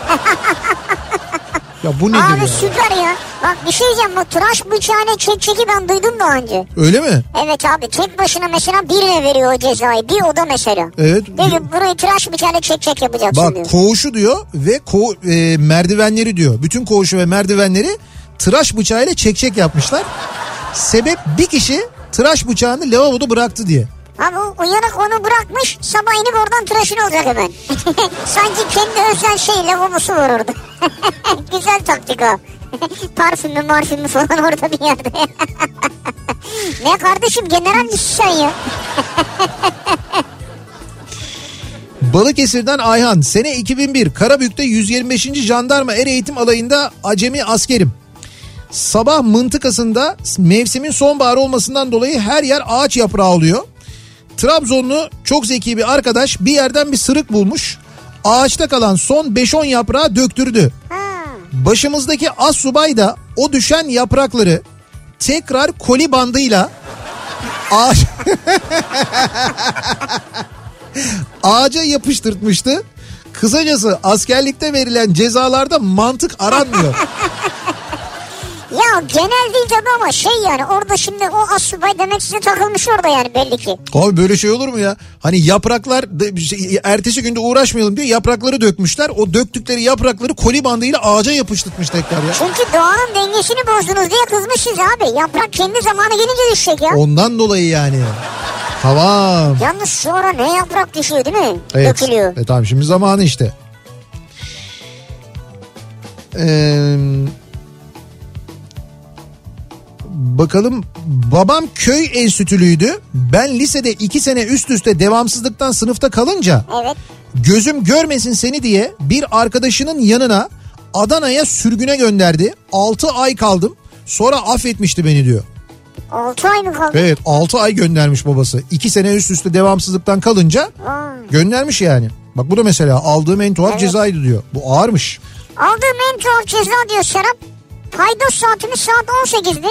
[laughs] ya bu nedir Abi ya? süper ya. Bak bir şey diyeceğim bu tıraş bıçağıyla çek çeki ben duydum daha önce. Öyle mi? Evet abi tek başına mesela birine veriyor o cezayı. Bir oda mesela. Evet. Diyor ki burayı tıraş bıçağıyla çek çek yapacaksın diyor. Bak koğuşu diyor ve ko e, merdivenleri diyor. Bütün koğuşu ve merdivenleri tıraş bıçağıyla çek çek yapmışlar. Sebep bir kişi tıraş bıçağını lavaboda bıraktı diye. Abi uyanık onu bırakmış sabah inip oradan tıraşını olacak hemen. [laughs] Sanki kendi özel şey lavabosu var orada. [laughs] Güzel taktik o. [laughs] Parfümü marfümü falan orada bir yerde. [laughs] ne kardeşim general misin sen ya? Balıkesir'den Ayhan sene 2001 Karabük'te 125. Jandarma Er Eğitim Alayı'nda acemi askerim. Sabah mıntıkasında mevsimin sonbahar olmasından dolayı her yer ağaç yaprağı oluyor. Trabzonlu çok zeki bir arkadaş bir yerden bir sırık bulmuş. Ağaçta kalan son 5-10 yaprağı döktürdü. Başımızdaki as subay da o düşen yaprakları tekrar koli bandıyla ağaç [laughs] ağaca yapıştırtmıştı. Kısacası askerlikte verilen cezalarda mantık aranmıyor. [laughs] Ya genel değil tabii ama şey yani orada şimdi o asubay demek size takılmış orada yani belli ki. Abi böyle şey olur mu ya? Hani yapraklar şey, ertesi günde uğraşmayalım diye yaprakları dökmüşler. O döktükleri yaprakları koli bandıyla ağaca yapıştırtmış tekrar ya. Çünkü doğanın dengesini bozdunuz diye kızmış siz abi. Yaprak kendi zamanı gelince düşecek ya. Ondan dolayı yani. Tamam. Yalnız ara ne yaprak düşüyor değil mi? Evet. Dökülüyor. E tamam şimdi zamanı işte. Ee, bakalım babam köy enstitülüydü. Ben lisede iki sene üst üste devamsızlıktan sınıfta kalınca Evet. gözüm görmesin seni diye bir arkadaşının yanına Adana'ya sürgüne gönderdi. 6 ay kaldım. Sonra affetmişti beni diyor. 6 ay mı kaldı? Evet 6 ay göndermiş babası. 2 sene üst üste devamsızlıktan kalınca Vay. göndermiş yani. Bak bu da mesela aldığım en tuhaf Evet. cezaydı diyor. Bu ağırmış. Aldığım en tuhaf ceza diyor Serap. Paydos saatimiz saat 18'di.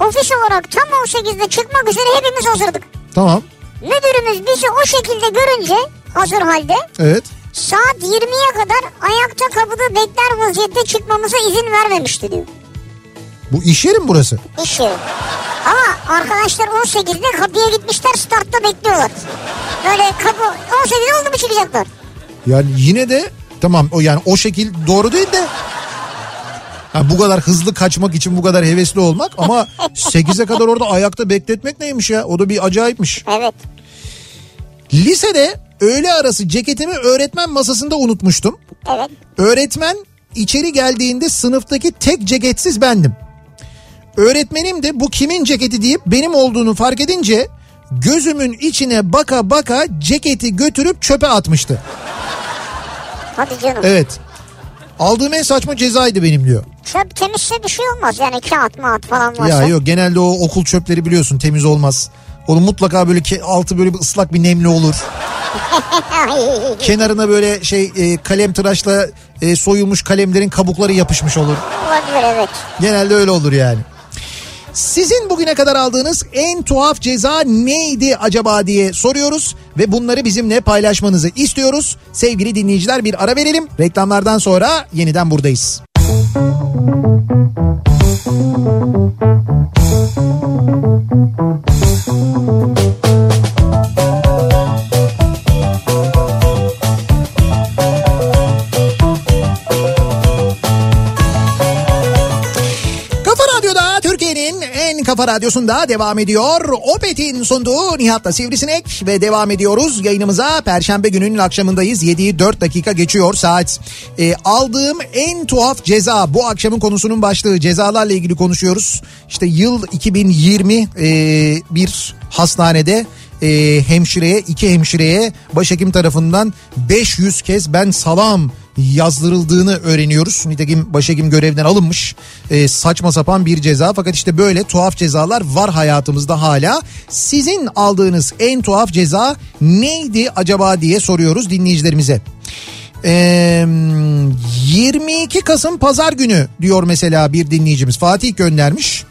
Ofis olarak tam 18'de çıkmak üzere hepimiz hazırdık. Tamam. Müdürümüz bizi o şekilde görünce hazır halde Evet. saat 20'ye kadar ayakta kapıda bekler vaziyette çıkmamıza izin vermemişti diyor. Bu iş yeri mi burası? İş yeri. Ama arkadaşlar 18'de kapıya gitmişler startta bekliyorlar. Böyle kapı 18 oldu mu çıkacaklar. Yani yine de tamam o yani o şekil doğru değil de ha, bu kadar hızlı kaçmak için bu kadar hevesli olmak ama [laughs] 8'e kadar orada ayakta bekletmek neymiş ya? O da bir acayipmiş. Evet. Lisede öğle arası ceketimi öğretmen masasında unutmuştum. Evet. Öğretmen içeri geldiğinde sınıftaki tek ceketsiz bendim. Öğretmenim de bu kimin ceketi deyip benim olduğunu fark edince gözümün içine baka baka ceketi götürüp çöpe atmıştı. Hadi canım. Evet. Aldığım en saçma cezaydı benim diyor. Çöp temizse bir şey olmaz yani kağıt mağat falan varsa. Ya yok genelde o okul çöpleri biliyorsun temiz olmaz. Onun mutlaka böyle ke- altı böyle bir ıslak bir nemli olur. [laughs] Kenarına böyle şey e, kalem tıraşla e, soyulmuş kalemlerin kabukları yapışmış olur. Olabilir evet. Genelde öyle olur yani. Sizin bugüne kadar aldığınız en tuhaf ceza neydi acaba diye soruyoruz ve bunları bizimle paylaşmanızı istiyoruz. Sevgili dinleyiciler bir ara verelim. Reklamlardan sonra yeniden buradayız. Kafa kafa radyosunda devam ediyor. Opet'in sunduğu Nihat'la Sivrisinek ve devam ediyoruz yayınımıza. Perşembe gününün akşamındayız. 7'yi 4 dakika geçiyor saat. Ee, aldığım en tuhaf ceza bu akşamın konusunun başlığı cezalarla ilgili konuşuyoruz. İşte yıl 2020 e, bir hastanede e, hemşireye iki hemşireye başhekim tarafından 500 kez ben salam yazdırıldığını öğreniyoruz. Nitekim başhekim görevden alınmış. E, saçma sapan bir ceza fakat işte böyle tuhaf cezalar var hayatımızda hala. Sizin aldığınız en tuhaf ceza neydi acaba diye soruyoruz dinleyicilerimize. Ee, 22 Kasım pazar günü diyor mesela bir dinleyicimiz Fatih göndermiş.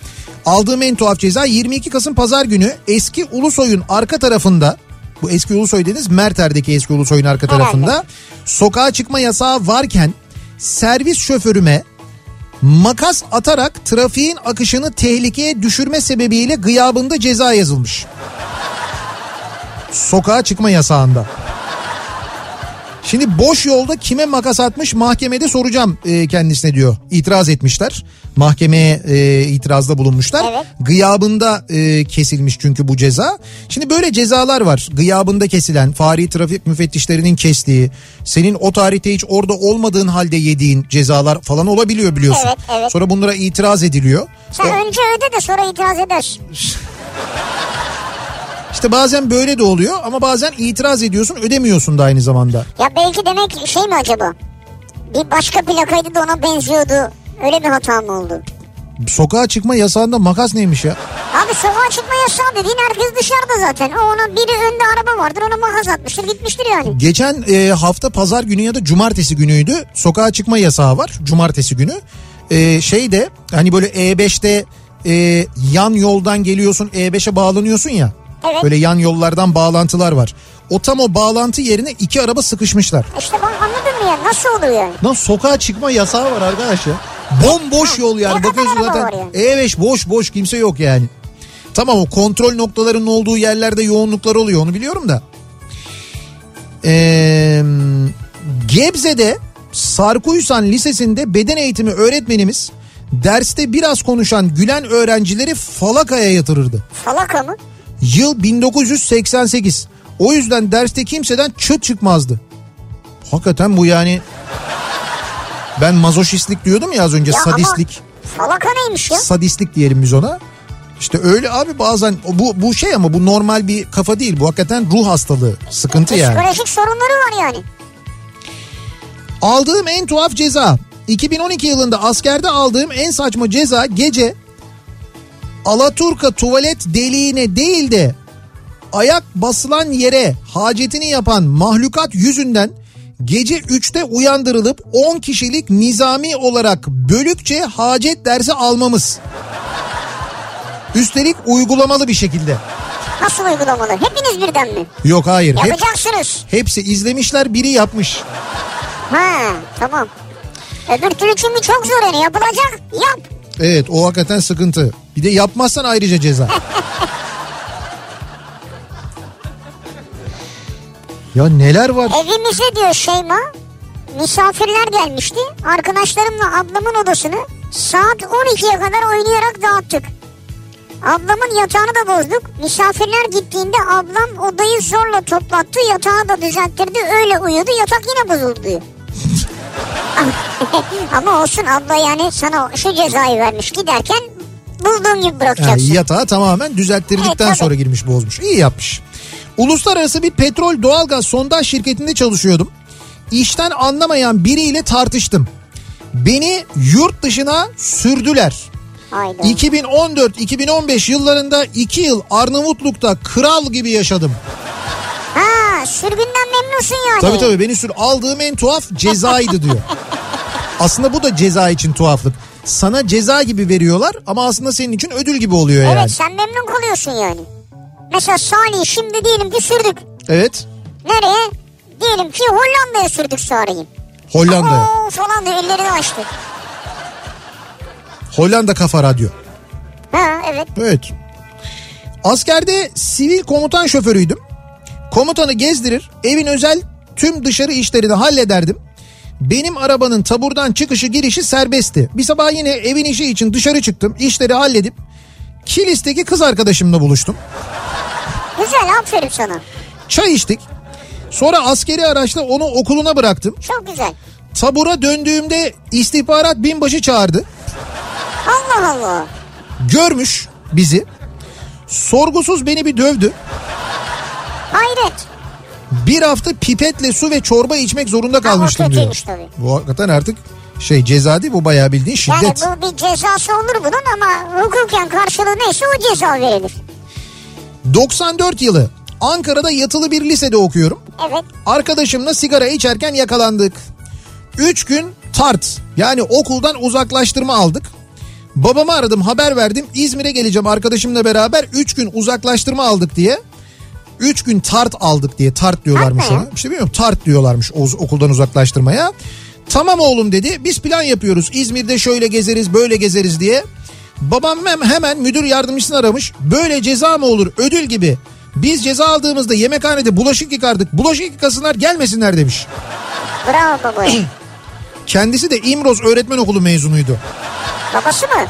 Aldığım en tuhaf ceza 22 Kasım pazar günü eski Ulusoy'un arka tarafında bu eski Ulusoy dediğiniz Merter'deki eski Ulusoy'un arka tarafında sokağa çıkma yasağı varken servis şoförüme makas atarak trafiğin akışını tehlikeye düşürme sebebiyle gıyabında ceza yazılmış. Sokağa çıkma yasağında. Şimdi boş yolda kime makas atmış mahkemede soracağım e, kendisine diyor. İtiraz etmişler. Mahkemeye e, itirazda bulunmuşlar. Evet. Gıyabında e, kesilmiş çünkü bu ceza. Şimdi böyle cezalar var. Gıyabında kesilen, fari trafik müfettişlerinin kestiği, senin o tarihte hiç orada olmadığın halde yediğin cezalar falan olabiliyor biliyorsun. Evet, evet. Sonra bunlara itiraz ediliyor. Sen önce öde de sonra itiraz edersin. [laughs] İşte bazen böyle de oluyor ama bazen itiraz ediyorsun ödemiyorsun da aynı zamanda. Ya belki demek şey mi acaba? Bir başka plakaydı da ona benziyordu. Öyle bir hata mı oldu? Sokağa çıkma yasağında makas neymiş ya? Abi sokağa çıkma yasağı dediğin herkes dışarıda zaten. O ona biri önde araba vardır ona makas atmıştır gitmiştir yani. Geçen e, hafta pazar günü ya da cumartesi günüydü. Sokağa çıkma yasağı var cumartesi günü. E, şey de hani böyle E5'te e, yan yoldan geliyorsun E5'e bağlanıyorsun ya. Evet. Böyle yan yollardan bağlantılar var. O tam o bağlantı yerine iki araba sıkışmışlar. İşte ben anladın mı ya nasıl oluyor yani? Lan sokağa çıkma yasağı var arkadaş ya. Bomboş yol yani. Bakıyorsun zaten? E5 boş boş kimse yok yani. Tamam o kontrol noktalarının olduğu yerlerde yoğunluklar oluyor onu biliyorum da. Ee, Gebze'de Sarkuysan Lisesi'nde beden eğitimi öğretmenimiz derste biraz konuşan gülen öğrencileri falakaya yatırırdı. Falaka mı? Yıl 1988. O yüzden derste kimseden çıt çıkmazdı. Hakikaten bu yani ben mazoşistlik diyordum ya az önce Ya sadistlik. falaka neymiş ya? Sadistlik diyelim biz ona. İşte öyle abi bazen bu bu şey ama bu normal bir kafa değil. Bu hakikaten ruh hastalığı. Sıkıntı yani. Psikolojik sorunları var yani. Aldığım en tuhaf ceza. 2012 yılında askerde aldığım en saçma ceza gece Alaturka tuvalet deliğine değil de ayak basılan yere hacetini yapan mahlukat yüzünden Gece 3'te uyandırılıp 10 kişilik nizami olarak bölükçe hacet dersi almamız. Üstelik uygulamalı bir şekilde. Nasıl uygulamalı? Hepiniz birden mi? Yok hayır. Hep, Yapacaksınız. hepsi izlemişler biri yapmış. Ha tamam. Öbür türlü çünkü çok zor yani yapılacak yap. Evet o hakikaten sıkıntı. Bir de yapmazsan ayrıca ceza. ya neler var? Evimize diyor Şeyma misafirler gelmişti. Arkadaşlarımla ablamın odasını saat 12'ye kadar oynayarak dağıttık. Ablamın yatağını da bozduk. Misafirler gittiğinde ablam odayı zorla toplattı. Yatağı da düzelttirdi. Öyle uyudu. Yatak yine bozuldu. [laughs] Ama olsun abla yani sana şu cezayı vermiş giderken bulduğun gibi Yani bırakacaksın. yatağı tamamen düzelttirdikten Evet, sonra girmiş bozmuş. İyi yapmış. Uluslararası bir petrol doğalgaz sondaj şirketinde çalışıyordum. İşten anlamayan biriyle tartıştım. Beni yurt dışına sürdüler. Hayda. 2014-2015 yıllarında 2 yıl Arnavutluk'ta kral gibi yaşadım. Ha sürgünden memnunsun yani. Tabii tabii beni sür aldığım en tuhaf cezaydı diyor. [laughs] Aslında bu da ceza için tuhaflık. Sana ceza gibi veriyorlar ama aslında senin için ödül gibi oluyor Evet yani. sen memnun kalıyorsun yani. Mesela Salih şimdi diyelim ki sürdük. Evet. Nereye? Diyelim ki Hollanda'ya sürdük Salih'i. Hollanda'ya. Oo falan diye ellerini açtı. Hollanda Kafa Radyo. Ha evet. Evet. Askerde sivil komutan şoförüydüm. Komutanı gezdirir, evin özel tüm dışarı işlerini hallederdim. Benim arabanın taburdan çıkışı girişi serbestti. Bir sabah yine evin işi için dışarı çıktım. işleri halledip Kilis'teki kız arkadaşımla buluştum. Güzel aferin sana. Çay içtik. Sonra askeri araçla onu okuluna bıraktım. Çok güzel. Tabura döndüğümde istihbarat binbaşı çağırdı. Allah Allah. Görmüş bizi. Sorgusuz beni bir dövdü. Hayret. Bir hafta pipetle su ve çorba içmek zorunda kalmıştım diyor. tabii. Bu hakikaten artık şey ceza değil bu bayağı bildiğin Yani şiddet. bu bir cezası olur bunun ama hukuken karşılığı neyse o ceza verilir. 94 yılı Ankara'da yatılı bir lisede okuyorum. Evet. Arkadaşımla sigara içerken yakalandık. 3 gün tart yani okuldan uzaklaştırma aldık. Babamı aradım haber verdim İzmir'e geleceğim arkadaşımla beraber 3 gün uzaklaştırma aldık diye. 3 gün tart aldık diye tart diyorlarmış ona. İşte bilmiyorum tart diyorlarmış okuldan uzaklaştırmaya. Tamam oğlum dedi biz plan yapıyoruz İzmir'de şöyle gezeriz böyle gezeriz diye. Babam hem, hemen müdür yardımcısını aramış böyle ceza mı olur ödül gibi. Biz ceza aldığımızda yemekhanede bulaşık yıkardık bulaşık yıkasınlar gelmesinler demiş. Bravo baba. [clears throat] Kendisi de İmroz Öğretmen Okulu mezunuydu. Babası mı?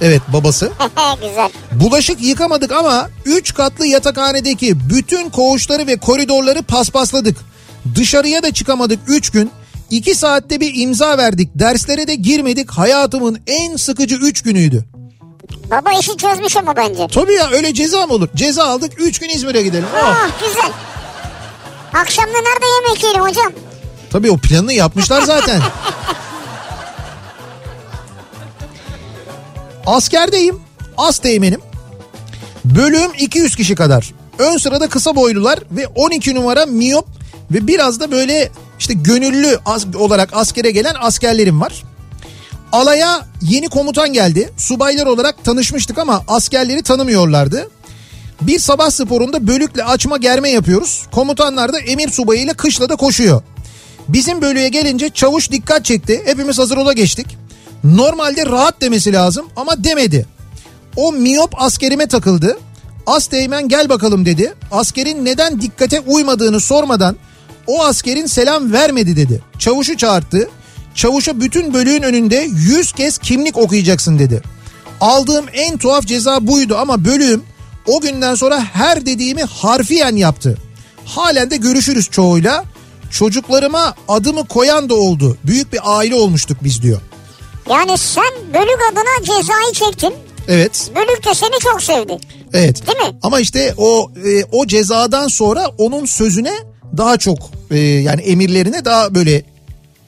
Evet babası. [laughs] Güzel. Bulaşık yıkamadık ama 3 katlı yatakhanedeki bütün koğuşları ve koridorları paspasladık. Dışarıya da çıkamadık 3 gün. 2 saatte bir imza verdik. Derslere de girmedik. Hayatımın en sıkıcı 3 günüydü. Baba işi çözmüş ama bence. Tabii ya öyle ceza mı olur? Ceza aldık 3 gün İzmir'e gidelim. Oh. Ah güzel. Akşamda nerede yemek yiyelim hocam? Tabii o planını yapmışlar zaten. [laughs] Askerdeyim. As teğmenim. Bölüm 200 kişi kadar. Ön sırada kısa boylular ve 12 numara miyop ve biraz da böyle işte gönüllü as- olarak askere gelen askerlerim var. Alaya yeni komutan geldi. Subaylar olarak tanışmıştık ama askerleri tanımıyorlardı. Bir sabah sporunda bölükle açma germe yapıyoruz. Komutanlar da emir subayıyla kışlada koşuyor. Bizim bölüye gelince çavuş dikkat çekti. Hepimiz hazır ola geçtik. Normalde rahat demesi lazım ama demedi. O miyop askerime takıldı. As teğmen gel bakalım dedi. Askerin neden dikkate uymadığını sormadan o askerin selam vermedi dedi. Çavuşu çağırttı. Çavuşa bütün bölüğün önünde 100 kez kimlik okuyacaksın dedi. Aldığım en tuhaf ceza buydu ama bölüğüm o günden sonra her dediğimi harfiyen yaptı. Halen de görüşürüz çoğuyla. Çocuklarıma adımı koyan da oldu. Büyük bir aile olmuştuk biz diyor. Yani sen bölük adına cezayı çektin. Evet. Bölük de seni çok sevdi. Evet. Değil mi? Ama işte o e, o cezadan sonra onun sözüne daha çok e, yani emirlerine daha böyle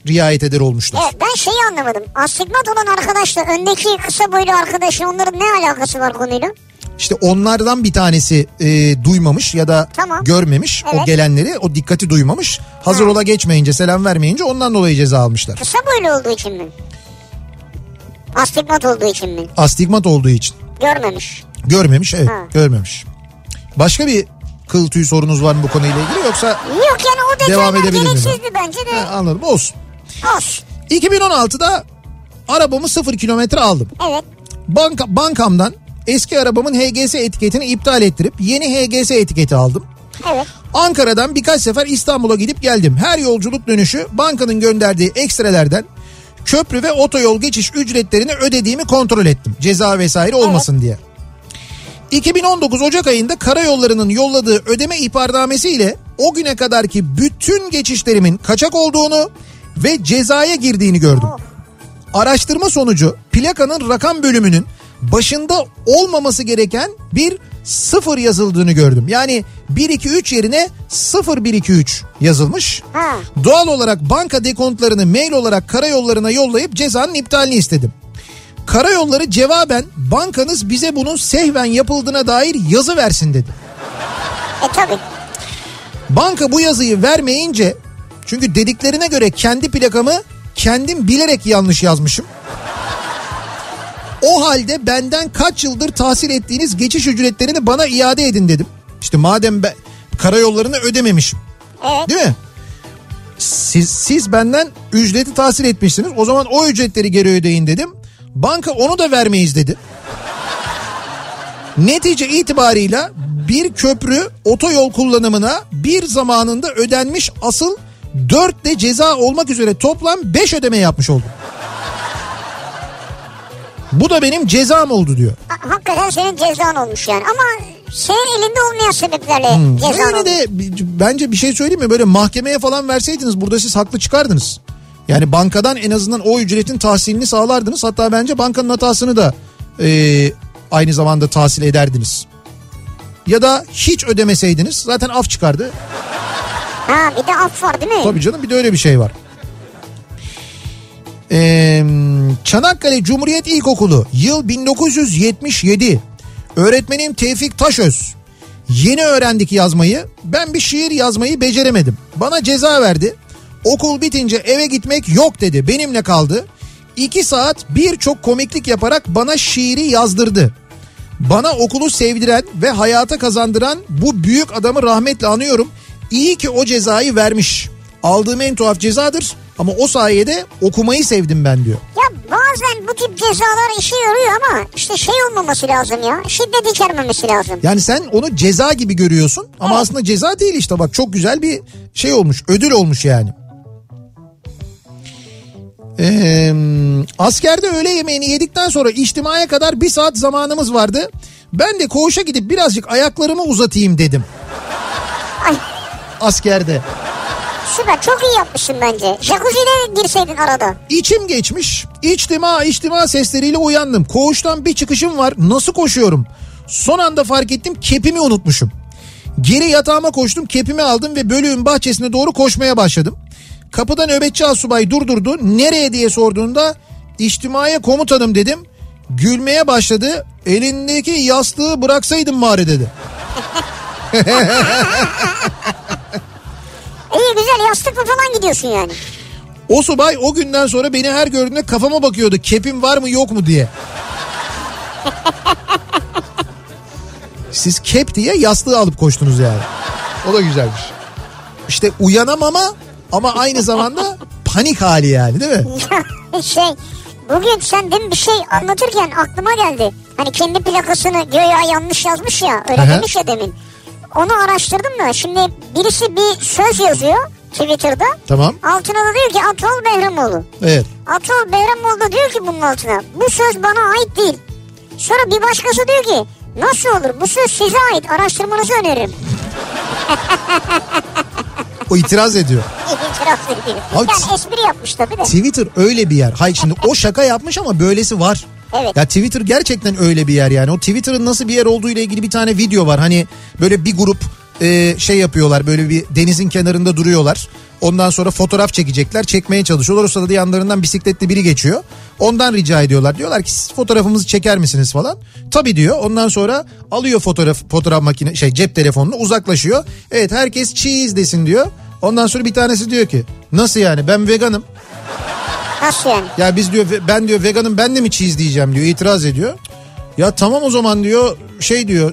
riayet eder olmuşlar. Evet ben şeyi anlamadım. Astigmat olan arkadaşla öndeki kısa boylu arkadaşın onların ne alakası var konuyla? işte onlardan bir tanesi e, duymamış ya da Tamam. görmemiş o Evet. gelenleri o dikkati duymamış. Hazır Ha. ola geçmeyince selam vermeyince ondan dolayı ceza almışlar. Kısa boylu olduğu için mi? Astigmat olduğu için mi? Astigmat olduğu için. Görmemiş. Görmemiş evet Ha. görmemiş. Başka bir kıl tüyü sorunuz var mı bu konuyla ilgili yoksa Yok yani o Devam edebilir gereksizdi bence de. Ha, anladım olsun. Olsun. 2016'da arabamı sıfır kilometre aldım. Evet. Banka, bankamdan eski arabamın HGS etiketini iptal ettirip yeni HGS etiketi aldım. Evet. Ankara'dan birkaç sefer İstanbul'a gidip geldim. Her yolculuk dönüşü bankanın gönderdiği ekstrelerden köprü ve otoyol geçiş ücretlerini ödediğimi kontrol ettim. Ceza vesaire olmasın diye. 2019 Ocak ayında karayollarının yolladığı ödeme ihbarnamesi ile o güne kadarki bütün geçişlerimin kaçak olduğunu ve cezaya girdiğini gördüm. Araştırma sonucu plakanın rakam bölümünün başında olmaması gereken bir sıfır yazıldığını gördüm. Yani 123 yerine 0123 yazılmış. Ha. Doğal olarak banka dekontlarını mail olarak karayollarına yollayıp cezanın iptalini istedim. Karayolları cevaben bankanız bize bunun sehven yapıldığına dair yazı versin dedi. E tabi. Banka bu yazıyı vermeyince çünkü dediklerine göre kendi plakamı kendim bilerek yanlış yazmışım. O halde benden kaç yıldır tahsil ettiğiniz geçiş ücretlerini bana iade edin dedim. İşte madem ben karayollarını ödememişim. Evet. Değil mi? Siz, siz benden ücreti tahsil etmişsiniz. O zaman o ücretleri geri ödeyin dedim. Banka onu da vermeyiz dedi. [laughs] Netice itibarıyla bir köprü otoyol kullanımına bir zamanında ödenmiş asıl 4 de ceza olmak üzere toplam 5 ödeme yapmış oldum. Bu da benim cezam oldu diyor. Ha- Hakikaten senin cezan olmuş yani. Ama senin elinde olmayan sebeplerle cezan Böyle olmuş. de bence bir şey söyleyeyim mi? Böyle mahkemeye falan verseydiniz burada siz haklı çıkardınız. Yani bankadan en azından o ücretin tahsilini sağlardınız. Hatta bence bankanın hatasını da e, aynı zamanda tahsil ederdiniz. Ya da hiç ödemeseydiniz zaten af çıkardı. Ha bir de af var değil mi? Tabii canım bir de öyle bir şey var. Ee, Çanakkale Cumhuriyet İlkokulu yıl 1977 öğretmenim Tevfik Taşöz. Yeni öğrendik yazmayı ben bir şiir yazmayı beceremedim. Bana ceza verdi. Okul bitince eve gitmek yok dedi. Benimle kaldı. İki saat birçok komiklik yaparak bana şiiri yazdırdı. Bana okulu sevdiren ve hayata kazandıran bu büyük adamı rahmetle anıyorum. İyi ki o cezayı vermiş. Aldığım en tuhaf cezadır ama o sayede okumayı sevdim ben diyor. Ya bazen bu tip cezalar işe yarıyor ama işte şey olmaması lazım ya. Şiddet içermemesi lazım. Yani sen onu ceza gibi görüyorsun ama Evet. aslında ceza değil işte bak çok güzel bir şey olmuş ödül olmuş yani. Ee, askerde öğle yemeğini yedikten sonra içtimaya kadar bir saat zamanımız vardı. Ben de koğuşa gidip birazcık ayaklarımı uzatayım dedim. Ay Askerde. Süper çok iyi yapmışsın bence. Jacuzzi'de girseydin arada. İçim geçmiş. İçtima içtima sesleriyle uyandım. Koğuştan bir çıkışım var. Nasıl koşuyorum? Son anda fark ettim kepimi unutmuşum. Geri yatağıma koştum kepimi aldım ve bölüğün bahçesine doğru koşmaya başladım. Kapıda nöbetçi asubay durdurdu. Nereye diye sorduğunda içtimaya komutanım dedim. Gülmeye başladı. Elindeki yastığı bıraksaydın bari dedi. [laughs] İyi güzel yastıkla falan gidiyorsun yani. O subay o günden sonra beni her gördüğünde kafama bakıyordu. Kepim var mı yok mu diye. [laughs] Siz kep diye yastığı alıp koştunuz yani. O da güzelmiş. İşte uyanamama ama aynı zamanda panik hali yani değil mi? şey bugün sen demin bir şey anlatırken aklıma geldi. Hani kendi plakasını göya yanlış yazmış ya öyle Aha. demiş ya demin. Onu araştırdım da şimdi birisi bir söz yazıyor Twitter'da. Tamam. Altına da diyor ki Atol Behramoğlu. Evet. Atol Behramoğlu da diyor ki bunun altına bu söz bana ait değil. Sonra bir başkası diyor ki nasıl olur bu söz size ait araştırmanızı öneririm. O itiraz ediyor. [laughs] İtiraz ediyor. Abi, Yani espri yapmış tabii de. Twitter öyle bir yer. Hayır şimdi o şaka yapmış ama böylesi var. Evet. Ya Twitter gerçekten öyle bir yer yani. O Twitter'ın nasıl bir yer olduğu ile ilgili bir tane video var. Hani böyle bir grup e, şey yapıyorlar böyle bir denizin kenarında duruyorlar. Ondan sonra fotoğraf çekecekler. Çekmeye çalışıyorlar. O sırada yanlarından bisikletli biri geçiyor. Ondan rica ediyorlar. Diyorlar ki siz fotoğrafımızı çeker misiniz falan. Tabii diyor. Ondan sonra alıyor fotoğraf fotoğraf makine şey cep telefonunu uzaklaşıyor. Evet herkes cheese desin diyor. Ondan sonra bir tanesi diyor ki nasıl yani ben veganım. Nasıl yani? Ya biz diyor ben diyor veganım ben de mi cheese diyeceğim diyor itiraz ediyor. Ya tamam o zaman diyor şey diyor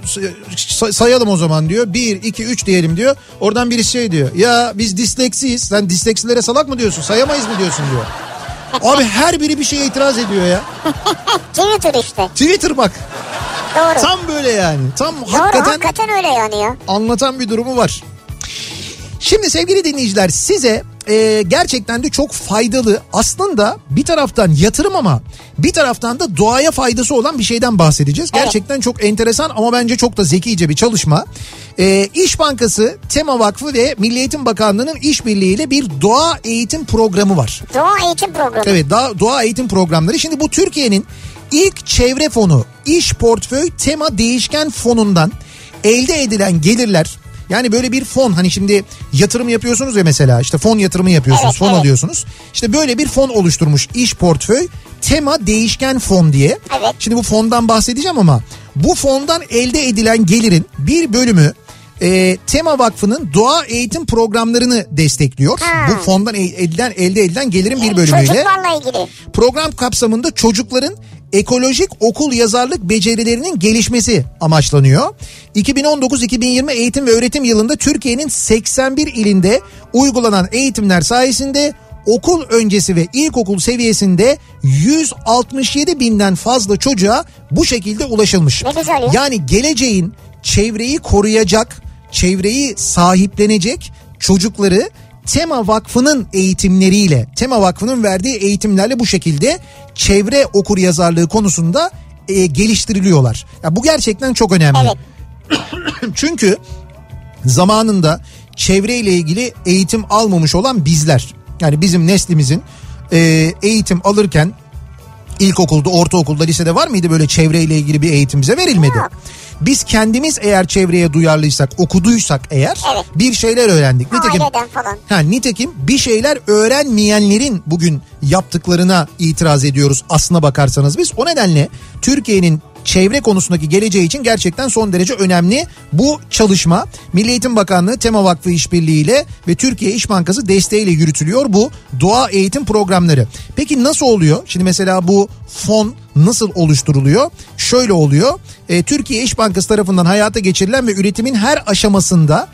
say- sayalım o zaman diyor. 1, 2, 3 diyelim diyor. Oradan birisi şey diyor. Ya biz disleksiyiz. Sen disleksilere salak mı diyorsun? Sayamayız mı diyorsun diyor. Abi her biri bir şeye itiraz ediyor ya. [laughs] Twitter işte. Twitter bak. Doğru. Tam böyle yani. Tam Doğru hakikaten, hakikaten öyle yani ya. anlatan bir durumu var. Şimdi sevgili dinleyiciler size e, gerçekten de çok faydalı aslında bir taraftan yatırım ama bir taraftan da doğaya faydası olan bir şeyden bahsedeceğiz. Evet. Gerçekten çok enteresan ama bence çok da zekice bir çalışma. E, İş Bankası, Tema Vakfı ve Milli Eğitim Bakanlığı'nın işbirliğiyle bir doğa eğitim programı var. Doğa eğitim programı. Evet daha doğa eğitim programları. Şimdi bu Türkiye'nin ilk çevre fonu iş portföy tema değişken fonundan elde edilen gelirler yani böyle bir fon hani şimdi yatırım yapıyorsunuz ya mesela işte fon yatırımı yapıyorsunuz Evet, fon evet. alıyorsunuz. İşte böyle bir fon oluşturmuş iş portföy tema değişken fon diye. Evet. Şimdi bu fondan bahsedeceğim ama bu fondan elde edilen gelirin bir bölümü e, Tema Vakfı'nın doğa eğitim programlarını destekliyor. Ha. Bu fondan e- edilen elde edilen gelirin bir bölümüyle. Çocuklarla ilgili. Program kapsamında çocukların ekolojik okul yazarlık becerilerinin gelişmesi amaçlanıyor. 2019-2020 eğitim ve öğretim yılında Türkiye'nin 81 ilinde uygulanan eğitimler sayesinde okul öncesi ve ilkokul seviyesinde 167 binden fazla çocuğa bu şekilde ulaşılmış. Ne güzel ya. Yani geleceğin çevreyi koruyacak, çevreyi sahiplenecek çocukları Tema Vakfı'nın eğitimleriyle, Tema Vakfı'nın verdiği eğitimlerle bu şekilde çevre okur yazarlığı konusunda e, geliştiriliyorlar. Ya bu gerçekten çok önemli. Evet. [coughs] Çünkü zamanında çevreyle ilgili eğitim almamış olan bizler yani bizim neslimizin e, eğitim alırken ilkokulda, ortaokulda, lisede var mıydı böyle çevreyle ilgili bir eğitim bize verilmedi. Yok. Biz kendimiz eğer çevreye duyarlıysak, okuduysak eğer Evet. bir şeyler öğrendik. Nitekim Aileden falan. Ha, nitekim bir şeyler öğrenmeyenlerin bugün yaptıklarına itiraz ediyoruz aslına bakarsanız biz. O nedenle Türkiye'nin çevre konusundaki geleceği için gerçekten son derece önemli bu çalışma. Milli Eğitim Bakanlığı Tema Vakfı işbirliğiyle ve Türkiye İş Bankası desteğiyle yürütülüyor bu doğa eğitim programları. Peki nasıl oluyor? Şimdi mesela bu fon nasıl oluşturuluyor? Şöyle oluyor. E, Türkiye İş Bankası tarafından hayata geçirilen ve üretimin her aşamasında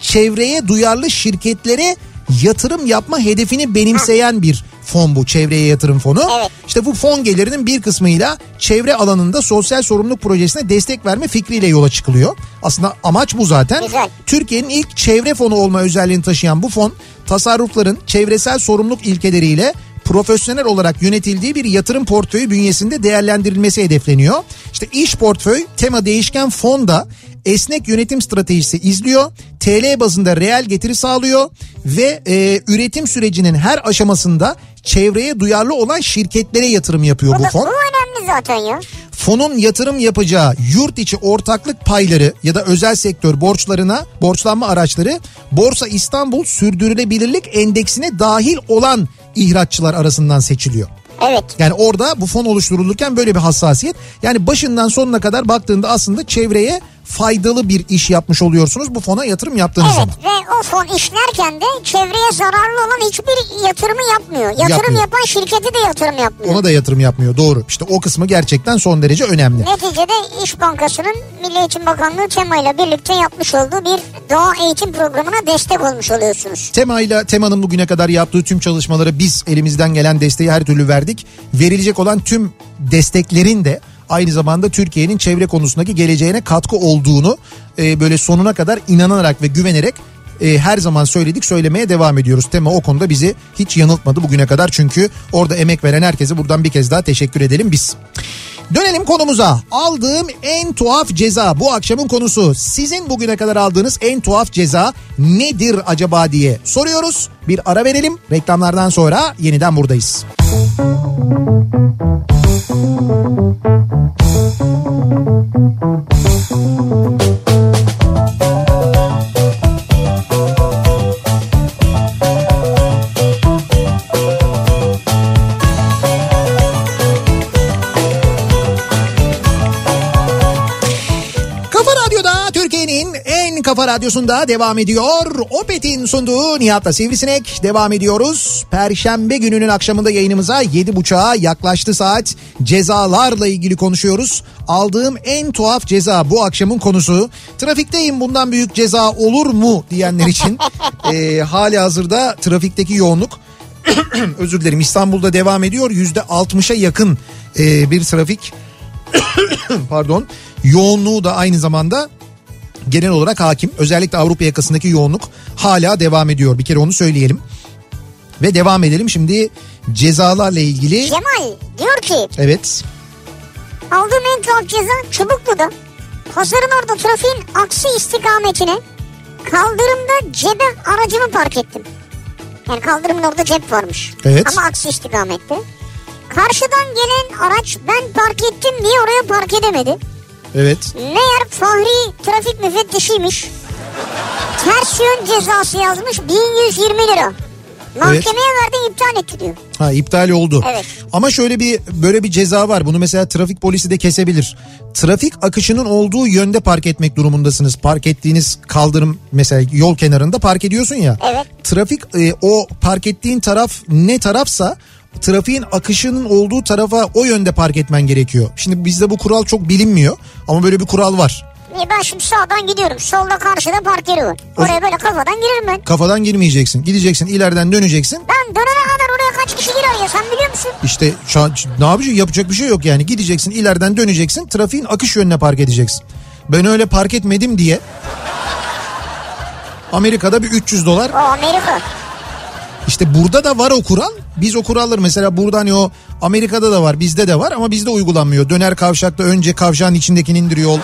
çevreye duyarlı şirketlere yatırım yapma hedefini benimseyen bir fon bu çevreye yatırım fonu. Evet. İşte bu fon gelirinin bir kısmıyla çevre alanında sosyal sorumluluk projesine destek verme fikriyle yola çıkılıyor. Aslında amaç bu zaten. Güzel. Türkiye'nin ilk çevre fonu olma özelliğini taşıyan bu fon tasarrufların çevresel sorumluluk ilkeleriyle profesyonel olarak yönetildiği bir yatırım portföyü bünyesinde değerlendirilmesi hedefleniyor. İşte iş portföy tema değişken fonda esnek yönetim stratejisi izliyor. TL bazında reel getiri sağlıyor ve e, üretim sürecinin her aşamasında çevreye duyarlı olan şirketlere yatırım yapıyor Bu, fon. bu önemli zaten ya. Fonun yatırım yapacağı yurt içi ortaklık payları ya da özel sektör borçlarına, borçlanma araçları Borsa İstanbul Sürdürülebilirlik Endeksine dahil olan ihraççılar arasından seçiliyor. Evet. Yani orada bu fon oluşturulurken böyle bir hassasiyet. Yani başından sonuna kadar baktığında aslında çevreye faydalı bir iş yapmış oluyorsunuz bu fona yatırım yaptığınız Evet zaman. ve o fon işlerken de çevreye zararlı olan hiçbir yatırımı yapmıyor. Yatırım Yapmıyor. yapan şirketi de yatırım yapmıyor. Ona da yatırım yapmıyor doğru. İşte o kısmı gerçekten son derece önemli. Neticede İş Bankası'nın Milli Eğitim Bakanlığı Tema ile birlikte yapmış olduğu bir doğa eğitim programına destek olmuş oluyorsunuz. Tema ile Tema'nın bugüne kadar yaptığı tüm çalışmalara biz elimizden gelen desteği her türlü verdik. Verilecek olan tüm desteklerin de aynı zamanda Türkiye'nin çevre konusundaki geleceğine katkı olduğunu e, böyle sonuna kadar inanarak ve güvenerek e, her zaman söyledik söylemeye devam ediyoruz. Tema o konuda bizi hiç yanıltmadı bugüne kadar çünkü orada emek veren herkese buradan bir kez daha teşekkür edelim biz. Dönelim konumuza. Aldığım en tuhaf ceza bu akşamın konusu. Sizin bugüne kadar aldığınız en tuhaf ceza nedir acaba diye soruyoruz. Bir ara verelim. Reklamlardan sonra yeniden buradayız. Kafa Radyosu'nda devam ediyor. Opet'in sunduğu Nihat'la Sivrisinek devam ediyoruz. Perşembe gününün akşamında yayınımıza 7.30'a yaklaştı saat. Cezalarla ilgili konuşuyoruz. Aldığım en tuhaf ceza bu akşamın konusu. Trafikteyim bundan büyük ceza olur mu diyenler için [laughs] e, hali hazırda trafikteki yoğunluk [clears throat] özür dilerim İstanbul'da devam ediyor. Yüzde 60'a yakın e, bir trafik [coughs] pardon yoğunluğu da aynı zamanda genel olarak hakim. Özellikle Avrupa yakasındaki yoğunluk hala devam ediyor. Bir kere onu söyleyelim. Ve devam edelim şimdi cezalarla ilgili. Cemal diyor ki Evet. aldığım en tuhaf ceza Çubuklu'da. Pazarın orada trafiğin aksi istikametine kaldırımda cebe aracımı park ettim. Yani kaldırımın orada cep varmış. Evet. Ama aksi istikamette. Karşıdan gelen araç ben park ettim diye oraya park edemedi. Evet. Meğer Fahri trafik müfettişiymiş. Ters yön cezası yazmış 1120 lira. Mahkemeye verdi iptal etti diyor. Ha iptal oldu. Evet. Ama şöyle bir böyle bir ceza var. Bunu mesela trafik polisi de kesebilir. Trafik akışının olduğu yönde park etmek durumundasınız. Park ettiğiniz kaldırım mesela yol kenarında park ediyorsun ya. Evet. Trafik e, o park ettiğin taraf ne tarafsa trafiğin akışının olduğu tarafa o yönde park etmen gerekiyor. Şimdi bizde bu kural çok bilinmiyor ama böyle bir kural var. Niye ben şimdi sağdan gidiyorum. Solda karşıda park yeri var. Oraya böyle kafadan girerim ben. Kafadan girmeyeceksin. Gideceksin ileriden döneceksin. Ben dönene kadar oraya kaç kişi girer ya sen biliyor musun? İşte şu an ne yapacaksın yapacak bir şey yok yani gideceksin ileriden döneceksin trafiğin akış yönüne park edeceksin. Ben öyle park etmedim diye Amerika'da bir 300 dolar O Amerika. İşte burada da var o kural. Biz o kuralları mesela burada hani o Amerika'da da var bizde de var ama bizde uygulanmıyor. Döner kavşakta önce kavşağın içindekini indiriyor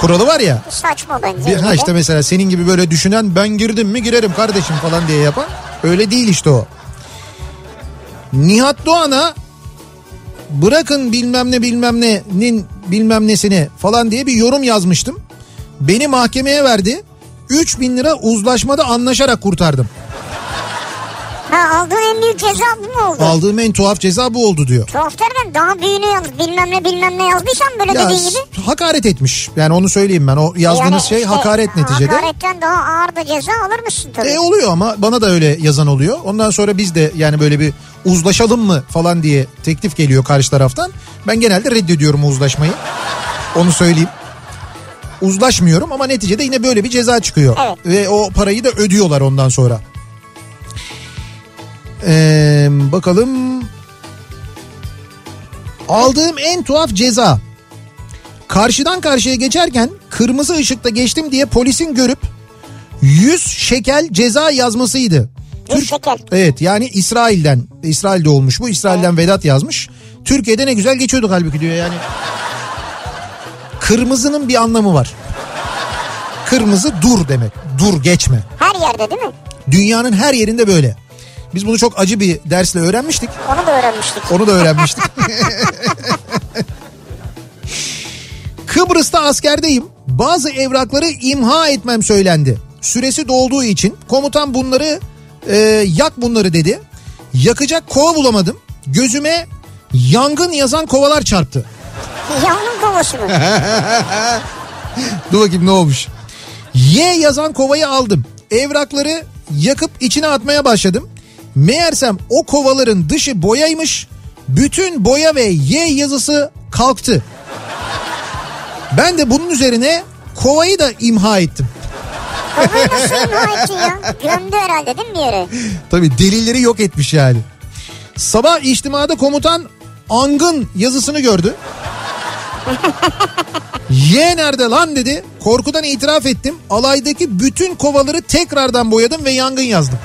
kuralı var ya. Saçma bence. Bir, ha işte mesela senin gibi böyle düşünen ben girdim mi girerim kardeşim falan diye yapan öyle değil işte o. Nihat Doğan'a bırakın bilmem ne bilmem ne'nin bilmem nesini falan diye bir yorum yazmıştım. Beni mahkemeye verdi. 3000 lira uzlaşmada anlaşarak kurtardım. Ha aldığın en büyük ceza bu mu oldu? Aldığım en tuhaf ceza bu oldu diyor. Tuhaf derken daha büyüğünü yaz bilmem ne bilmem ne yazdıysan böyle Ya dediğin gibi. hakaret etmiş. Yani onu söyleyeyim ben. O yazdığınız Yani şey işte hakaret neticede. Hakaretten daha ağır da ceza alır mısın tabii? E oluyor ama bana da öyle yazan oluyor. Ondan sonra biz de yani böyle bir uzlaşalım mı falan diye teklif geliyor karşı taraftan. Ben genelde reddediyorum uzlaşmayı. Onu söyleyeyim. Uzlaşmıyorum ama neticede yine böyle bir ceza çıkıyor. Evet. Ve o parayı da ödüyorlar ondan sonra. Ee, bakalım. Aldığım en tuhaf ceza. Karşıdan karşıya geçerken kırmızı ışıkta geçtim diye polisin görüp 100 şekel ceza yazmasıydı. Yüz şekel. Evet yani İsrail'den İsrail'de olmuş bu İsrail'den Vedat yazmış. Türkiye'de ne güzel geçiyorduk halbuki diyor yani. Kırmızının bir anlamı var. Kırmızı dur demek. Dur geçme. Her yerde değil mi? Dünyanın her yerinde böyle. Biz bunu çok acı bir dersle öğrenmiştik. Onu da öğrenmiştik. Onu da öğrenmiştik. [laughs] Kıbrıs'ta askerdeyim. Bazı evrakları imha etmem söylendi. Süresi dolduğu için komutan bunları e, yak bunları dedi. Yakacak kova bulamadım. Gözüme yangın yazan kovalar çarptı. [laughs] Yangın kovası mı? [laughs] Dur bakayım ne olmuş. Y yazan kovayı aldım. Evrakları yakıp içine atmaya başladım. Meğersem o kovaların dışı boyaymış. Bütün boya ve Y yazısı kalktı. Ben de bunun üzerine kovayı da imha ettim. Kovayı nasıl imha ettin ya? Gömdü herhalde değil mi bir yere? Tabii delilleri yok etmiş yani. Sabah içtimada komutan angın yazısını gördü. [laughs] Y nerede lan dedi. Korkudan itiraf ettim. Alaydaki bütün kovaları tekrardan boyadım ve yangın yazdım.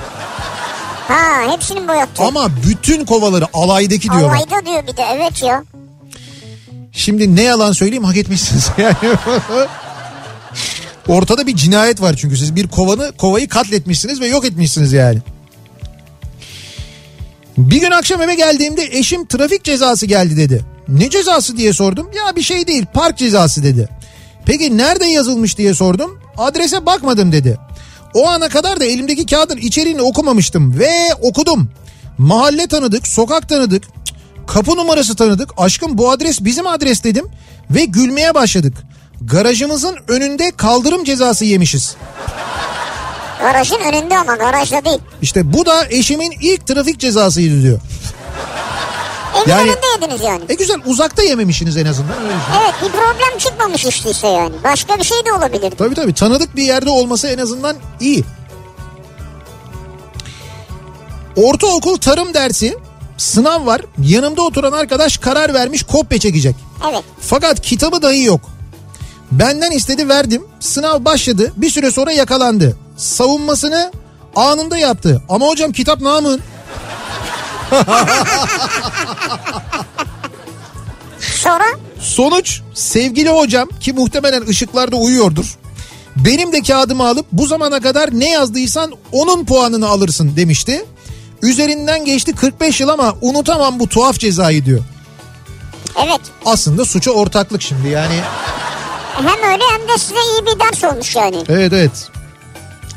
Ha hepsini boyattı. Ama bütün kovaları alaydaki diyor. bak. Alayda diyor bir de evet ya. Şimdi ne yalan söyleyeyim hak etmişsiniz [laughs] yani. Ortada bir cinayet var çünkü siz bir kovanı kovayı katletmişsiniz ve yok etmişsiniz yani. Bir gün akşam eve geldiğimde eşim trafik cezası geldi dedi. Ne cezası diye sordum. Ya bir şey değil park cezası dedi. Peki nerede yazılmış diye sordum. Adrese bakmadım dedi. O ana kadar da elimdeki kağıdın içeriğini okumamıştım ve okudum. Mahalle tanıdık, sokak tanıdık, kapı numarası tanıdık. Aşkım bu adres bizim adres dedim ve gülmeye başladık. Garajımızın önünde kaldırım cezası yemişiz. Garajın önünde ama garajda değil. İşte bu da eşimin ilk trafik cezasıydı diyor. Evin Yani- yediniz yani. E güzel uzakta yememişsiniz en azından. Evet bir problem çıkmamış işteyse yani. Başka bir şey de olabilirdi. Tabii tabii tanıdık bir yerde olması en azından iyi. Ortaokul tarım dersi sınav var. Yanımda oturan arkadaş karar vermiş kopya çekecek. Evet. Fakat kitabı dahi yok. Benden istedi verdim. Sınav başladı. Bir süre sonra yakalandı. Savunmasını anında yaptı. Ama hocam kitap namın. Sonra Sonuç sevgili hocam ki muhtemelen ışıklarda uyuyordur. Benim de kağıdımı alıp bu zamana kadar ne yazdıysan onun puanını alırsın demişti. Üzerinden geçti 45 yıl ama unutamam bu tuhaf cezayı diyor. evet Aslında suça ortaklık şimdi yani. hem öyle hem de size iyi bir ders olmuş yani. Evet evet.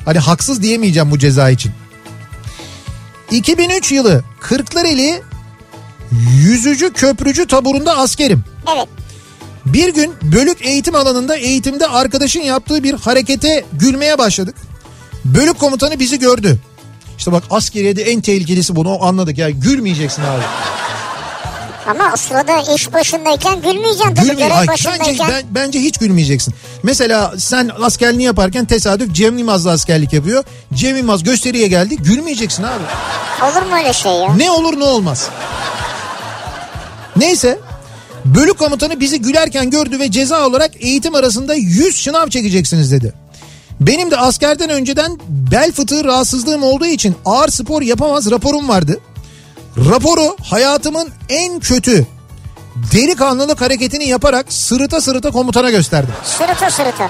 Hani haksız diyemeyeceğim bu ceza için. 2003 yılı Kırklareli Yüzücü Köprücü taburunda askerim. Evet. Bir gün bölük eğitim alanında eğitimde arkadaşın yaptığı bir harekete gülmeye başladık. Bölük komutanı bizi gördü. İşte bak askeriyede en tehlikelisi bunu anladık ya gülmeyeceksin abi. Ama o sırada iş başındayken gülmeyeceksin tabii. Gülmeye, Ay, başındayken. bence, ben- bence hiç gülmeyeceksin. Mesela sen askerliğini yaparken tesadüf Cem Yılmaz'la askerlik yapıyor. Cem Yılmaz gösteriye geldi gülmeyeceksin abi. Olur mu öyle şey ya? Ne olur ne olmaz. Neyse bölük komutanı bizi gülerken gördü ve ceza olarak eğitim arasında 100 şınav çekeceksiniz dedi. Benim de askerden önceden bel fıtığı rahatsızlığım olduğu için ağır spor yapamaz raporum vardı. Raporu hayatımın en kötü delikanlılık hareketini yaparak sırıta sırıta komutana gösterdim. Sırıta sırıta.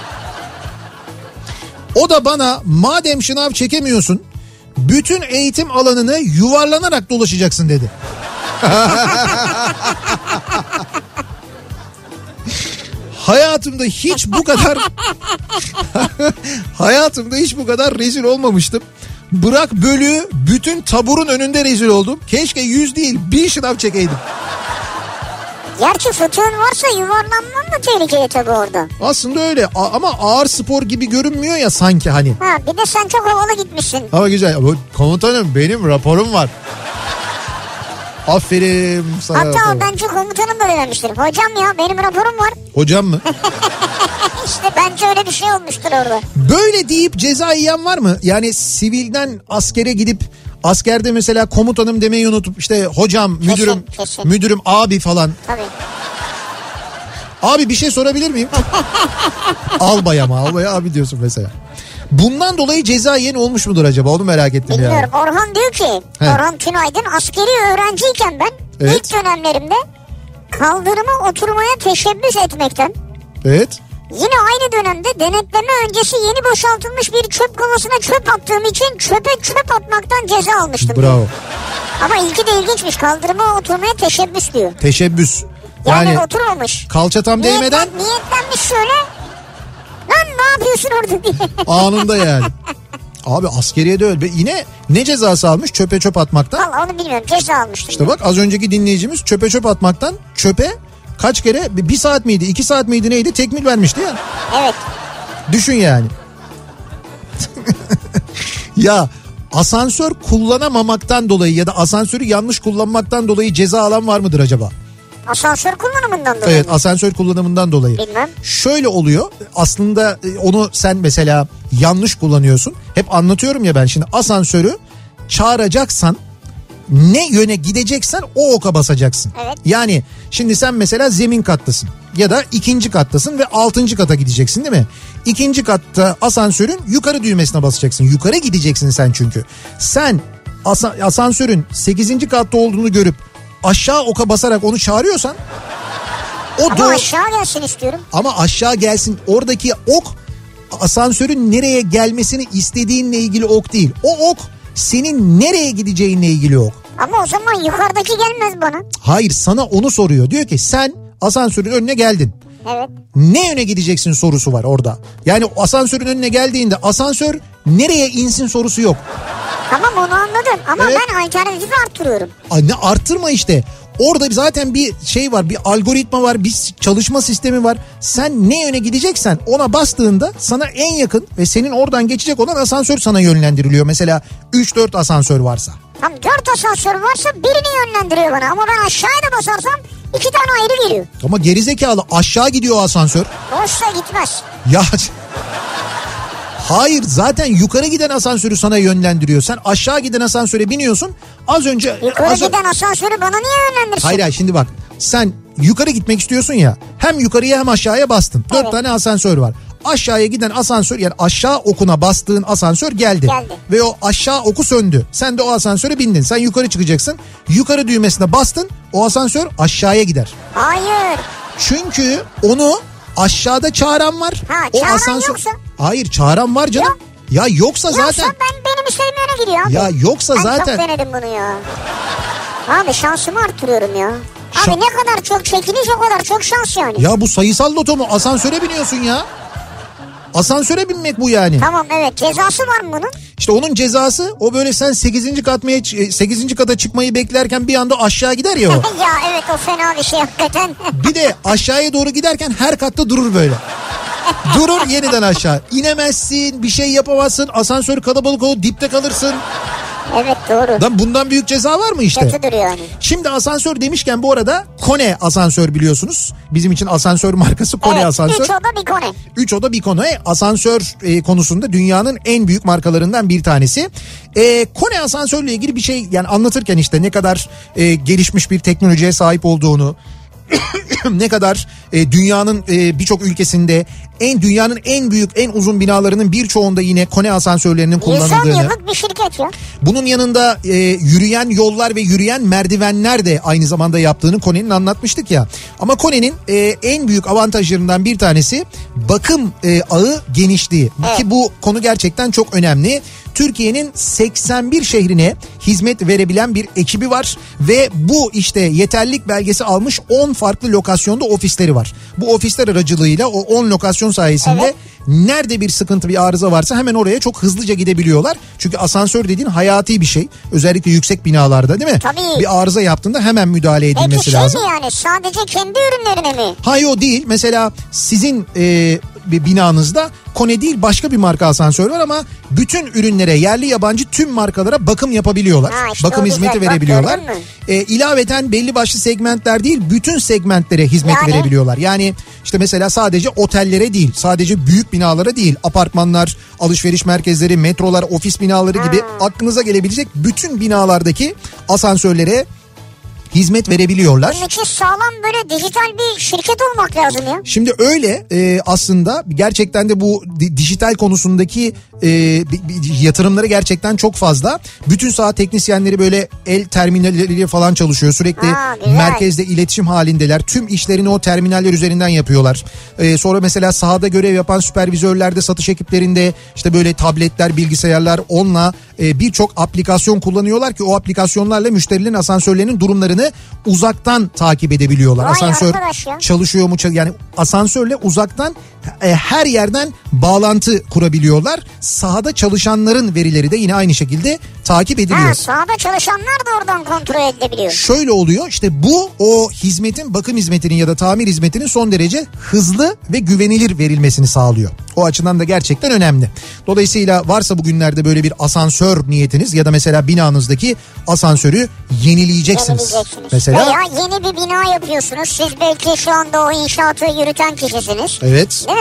O da bana madem şınav çekemiyorsun bütün eğitim alanını yuvarlanarak dolaşacaksın dedi. [laughs] Hayatımda hiç bu kadar [laughs] hayatımda hiç bu kadar rezil olmamıştım. Bırak bölüğü bütün taburun önünde rezil oldum. Keşke yüz değil bir şınav çekeydim. Gerçi fıtığın varsa yuvarlanman da tehlikeli tabii orada. Aslında öyle A- ama ağır spor gibi görünmüyor ya sanki hani. Ha bir de sen çok havalı gitmişsin. Ama güzel. Komutanım benim raporum var. Aferin sana. Hatta o bence komutanım böyle demiştir. Hocam ya benim raporum var. Hocam mı? [laughs] İşte bence öyle bir şey olmuştur orada. Böyle deyip ceza yiyen var mı? Yani sivilden askere gidip askerde mesela komutanım demeyi unutup işte hocam, müdürüm, kesin. müdürüm, abi falan. Tabii. Abi bir şey sorabilir miyim? [laughs] albay ama albaya abi diyorsun mesela. Bundan dolayı ceza yiyen olmuş mudur acaba? Onu merak ettim. Bilmiyorum. Orhan diyor ki He. Orhan Tünaydın askeri öğrenciyken ben Evet. ilk dönemlerimde kaldırıma oturmaya teşebbüs etmekten Evet. Yine aynı dönemde denetleme öncesi yeni boşaltılmış bir çöp kovasına çöp attığım için çöpe çöp atmaktan ceza almıştım. Bravo. Ama ilki de ilginçmiş kaldırıma oturmaya teşebbüs diyor. Teşebbüs. Yani, Yani oturmamış. kalça tam değmeden Niyetlen, niyetlenmiş şöyle. Lan ne yapıyorsun orada diye. [laughs] anında yani. Abi askeriye de öyle. Yine ne cezası almış? Çöpe çöp atmaktan. Valla onu bilmiyorum ceza almıştım. İşte bak az önceki dinleyicimiz çöpe çöp atmaktan çöpe kaç kere bir saat miydi iki saat miydi neydi tekmil vermişti ya. Evet. Düşün yani. [laughs] ya asansör kullanamamaktan dolayı ya da asansörü yanlış kullanmaktan dolayı ceza alan var mıdır acaba? Asansör kullanımından dolayı. Evet asansör kullanımından dolayı. Bilmem. Şöyle oluyor aslında e, onu sen mesela yanlış kullanıyorsun. Hep anlatıyorum ya ben şimdi asansörü çağıracaksan ne yöne gideceksen o oka basacaksın. Evet. Yani şimdi sen mesela zemin kattasın ya da ikinci kattasın ve altıncı kata gideceksin değil mi? İkinci katta asansörün yukarı düğmesine basacaksın. Yukarı gideceksin sen çünkü. Sen asa- asansörün 8. katta olduğunu görüp aşağı oka basarak onu çağırıyorsan o Ama doğru aşağı gelsin istiyorum. ama aşağı gelsin oradaki ok asansörün nereye gelmesini istediğinle ilgili ok değil. O ok senin nereye gideceğinle ilgili ok. Ama o zaman yukarıdaki gelmez bana. Hayır sana onu soruyor. Diyor ki sen asansörün önüne geldin. Evet. Ne yöne gideceksin sorusu var orada. Yani asansörün önüne geldiğinde asansör nereye insin sorusu yok. Tamam onu anladım ama Evet. ben alternatifi arttırıyorum. Aa, Ne arttırma işte. Orada zaten bir şey var, bir algoritma var, bir çalışma sistemi var. Sen ne yöne gideceksen ona bastığında sana en yakın ve senin oradan geçecek olan asansör sana yönlendiriliyor. Mesela 3-4 asansör varsa. Tam dört asansör varsa birini yönlendiriyor bana ama ben aşağıya da basarsam iki tane ayrı geliyor. Ama gerizekalı aşağı gidiyor asansör. Boşsa gitmez. Ya Hayır zaten yukarı giden asansörü sana yönlendiriyor. Sen aşağı giden asansöre biniyorsun. Az önce... Yukarı az- giden asansörü bana niye yönlendirsin? Hayır hayır şimdi bak. Sen yukarı gitmek istiyorsun ya. Hem yukarıya hem aşağıya bastın. Dört Evet. tane asansör var. Aşağıya giden asansör yani aşağı okuna bastığın asansör geldi. Geldi. Ve o aşağı oku söndü. Sen de o asansöre bindin. Sen yukarı çıkacaksın. Yukarı düğmesine bastın. O asansör aşağıya gider. Hayır. Çünkü onu aşağıda çağıran var. Ha, çağıran yoksa? Hayır çağıran var canım. Yok. Ya yoksa Yoksa zaten ben benim istediğim yöne gidiyor abi. ya yoksa ben zaten çok denedim bunu ya. Abi şansımı arttırıyorum ya. Abi Şan- ne kadar çok çekiliş o kadar çok şans yani. ya bu sayısal loto mu? Asansöre biniyorsun ya. Asansöre binmek bu yani. Tamam evet cezası var mı bunun? İşte onun cezası o böyle sen 8. katmaya 8. kata çıkmayı beklerken bir anda aşağı gider ya o. [laughs] ya evet o fena bir şey hakikaten. Bir de aşağıya doğru giderken her katta durur böyle. Durur yeniden aşağı. İnemezsin, bir şey yapamazsın. Asansör kalabalık olur, dipte kalırsın. evet doğru. Lan bundan büyük ceza var mı işte? Kötü duruyor yani. Şimdi asansör demişken bu arada Kone asansör biliyorsunuz. Bizim için asansör markası Kone evet, asansör. Üç oda bir kone. 3 oda bir Kone asansör e, konusunda dünyanın en büyük markalarından bir tanesi. E, Kone asansörle ilgili bir şey yani anlatırken işte ne kadar e, gelişmiş bir teknolojiye sahip olduğunu [coughs] ne kadar e, dünyanın e, birçok ülkesinde en dünyanın en büyük en uzun binalarının birçoğunda yine Kone asansörlerinin 110 kullanıldığını. yıllık bir şirket ya. Bunun yanında e, yürüyen yollar ve yürüyen merdivenler de aynı zamanda yaptığını Kone'nin anlatmıştık ya. Ama Kone'nin e, en büyük avantajlarından bir tanesi bakım e, ağı genişliği. Ki bu konu gerçekten çok önemli. Türkiye'nin 81 şehrine hizmet verebilen bir ekibi var ve bu işte yeterlilik belgesi almış 10 farklı lokasyonda ofisleri var. Bu ofisler aracılığıyla o 10 lokasyon sayesinde Evet. nerede bir sıkıntı bir arıza varsa hemen oraya çok hızlıca gidebiliyorlar. Çünkü asansör dediğin hayati bir şey. Özellikle yüksek binalarda değil mi? Tabii. Bir arıza yaptığında hemen müdahale edilmesi Peki şey lazım. mi yani sadece kendi ürünlerine mi? Hayır o değil. Mesela sizin e, bir binanızda Kone değil başka bir marka asansör var ama bütün ürünlere yerli yabancı tüm markalara bakım yapabiliyorlar. Ha, işte bakım hizmeti güzel. Bak, verebiliyorlar. mü? E, ilaveten belli başlı segmentler değil bütün segmentlere hizmet Yani? verebiliyorlar. Yani işte mesela sadece otellere değil sadece büyük binalara değil apartmanlar, alışveriş merkezleri, metrolar, ofis binaları gibi aklınıza gelebilecek bütün binalardaki asansörlere hizmet verebiliyorlar. Bunun için sağlam böyle dijital bir şirket olmak lazım ya. Şimdi öyle e, aslında gerçekten de bu di- dijital konusundaki e, yatırımları gerçekten çok fazla. Bütün saha teknisyenleri böyle el terminalleriyle falan çalışıyor. Sürekli güzel. merkezde iletişim halindeler. Tüm işlerini o terminaller üzerinden yapıyorlar. E, sonra mesela sahada görev yapan süpervizörlerde satış ekiplerinde işte böyle tabletler, bilgisayarlar onunla e, birçok aplikasyon kullanıyorlar ki o aplikasyonlarla müşterilerin asansörlerinin durumlarını uzaktan takip edebiliyorlar. Vay Asansör arkadaş ya. çalışıyor mu yani asansörle uzaktan e, her yerden bağlantı kurabiliyorlar. Sahada çalışanların verileri de yine aynı şekilde takip ediliyor. Ha sahada çalışanlar da oradan kontrol edilebiliyor. Şöyle oluyor işte bu o hizmetin bakım hizmetinin ya da tamir hizmetinin son derece hızlı ve güvenilir verilmesini sağlıyor. O açıdan da gerçekten önemli. Dolayısıyla varsa bugünlerde böyle bir asansör niyetiniz ya da mesela binanızdaki asansörü yenileyeceksiniz. Yenileyeceksiniz. Mesela Veya yeni bir bina yapıyorsunuz. Siz belki şu anda o inşaatı yürüten kişisiniz. evet Değil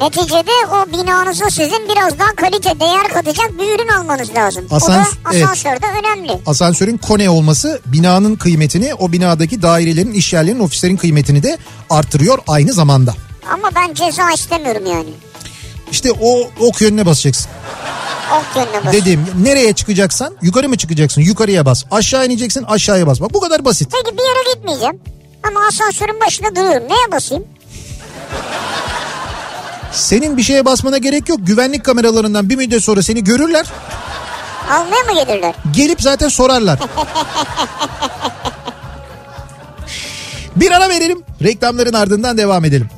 Neticede o binanıza sizin biraz daha kalite, değer katacak bir ürün almanız lazım. Asans- o da asansörde önemli. asansörün kone olması binanın kıymetini o binadaki dairelerin, iş yerlerinin, ofislerin kıymetini de artırıyor aynı zamanda. Ama ben ceza istemiyorum yani. İşte o ok yönüne basacaksın. Ok yönüne bas. Dedim nereye çıkacaksan yukarı mı çıkacaksın? Yukarıya bas. Aşağı ineceksin aşağıya bas. Bak bu kadar basit. Peki bir yere gitmeyeceğim. Ama asansörün başında duruyorum. Neye basayım? Senin bir şeye basmana gerek yok. Güvenlik kameralarından bir müddet sonra seni görürler. Almaya mı gelirler? Gelip zaten sorarlar. [laughs] bir ara verelim. Reklamların ardından devam edelim.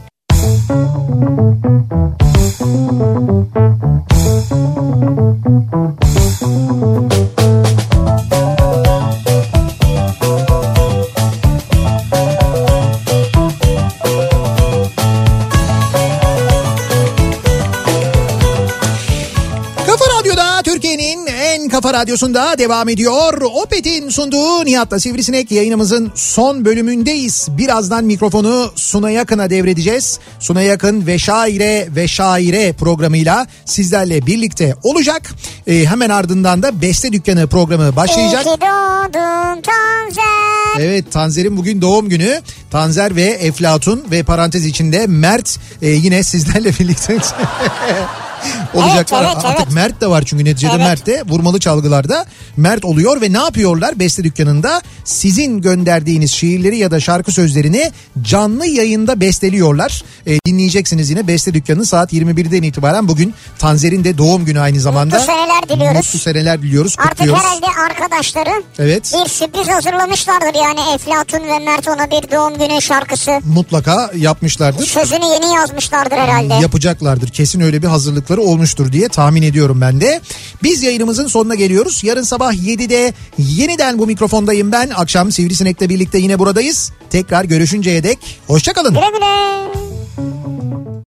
Radyosu'nda devam ediyor. Opet'in sunduğu Nihat'la Sivrisinek yayınımızın son bölümündeyiz. Birazdan mikrofonu Suna Yakın'a devredeceğiz. Suna Yakın ve Şaire ve Şaire programıyla sizlerle birlikte olacak. Ee, hemen ardından da Beste Dükkanı programı başlayacak. Doğdun Tanzer. Evet Tanzer'in bugün doğum günü. Tanzer ve Eflatun ve parantez içinde Mert e, yine sizlerle birlikte [laughs] olacaklar. Evet, evet, Artık evet. Mert de var çünkü neticede Evet. Mert de vurmalı çalgılarda Mert oluyor ve ne yapıyorlar Beste Dükkanı'nda? Sizin gönderdiğiniz şiirleri ya da şarkı sözlerini canlı yayında besteliyorlar. E, dinleyeceksiniz yine Beste Dükkanı saat 21'den itibaren bugün Tanzer'in de doğum günü aynı zamanda. Mutlu seneler diliyoruz. Mutlu seneler diliyoruz. Artık herhalde arkadaşları Evet. bir sürpriz hazırlamışlardır yani Eflatun ve Mert ona bir doğum günü şarkısı. Mutlaka yapmışlardır. Sözünü yeni yazmışlardır herhalde. yapacaklardır. Kesin öyle bir hazırlıkları olmuştur diye tahmin ediyorum ben de. Biz yayınımızın sonuna geliyoruz. Yarın sabah 7'de yeniden bu mikrofondayım ben. Akşam Sivrisinek'le birlikte yine buradayız. Tekrar görüşünceye dek hoşçakalın. Güle güle.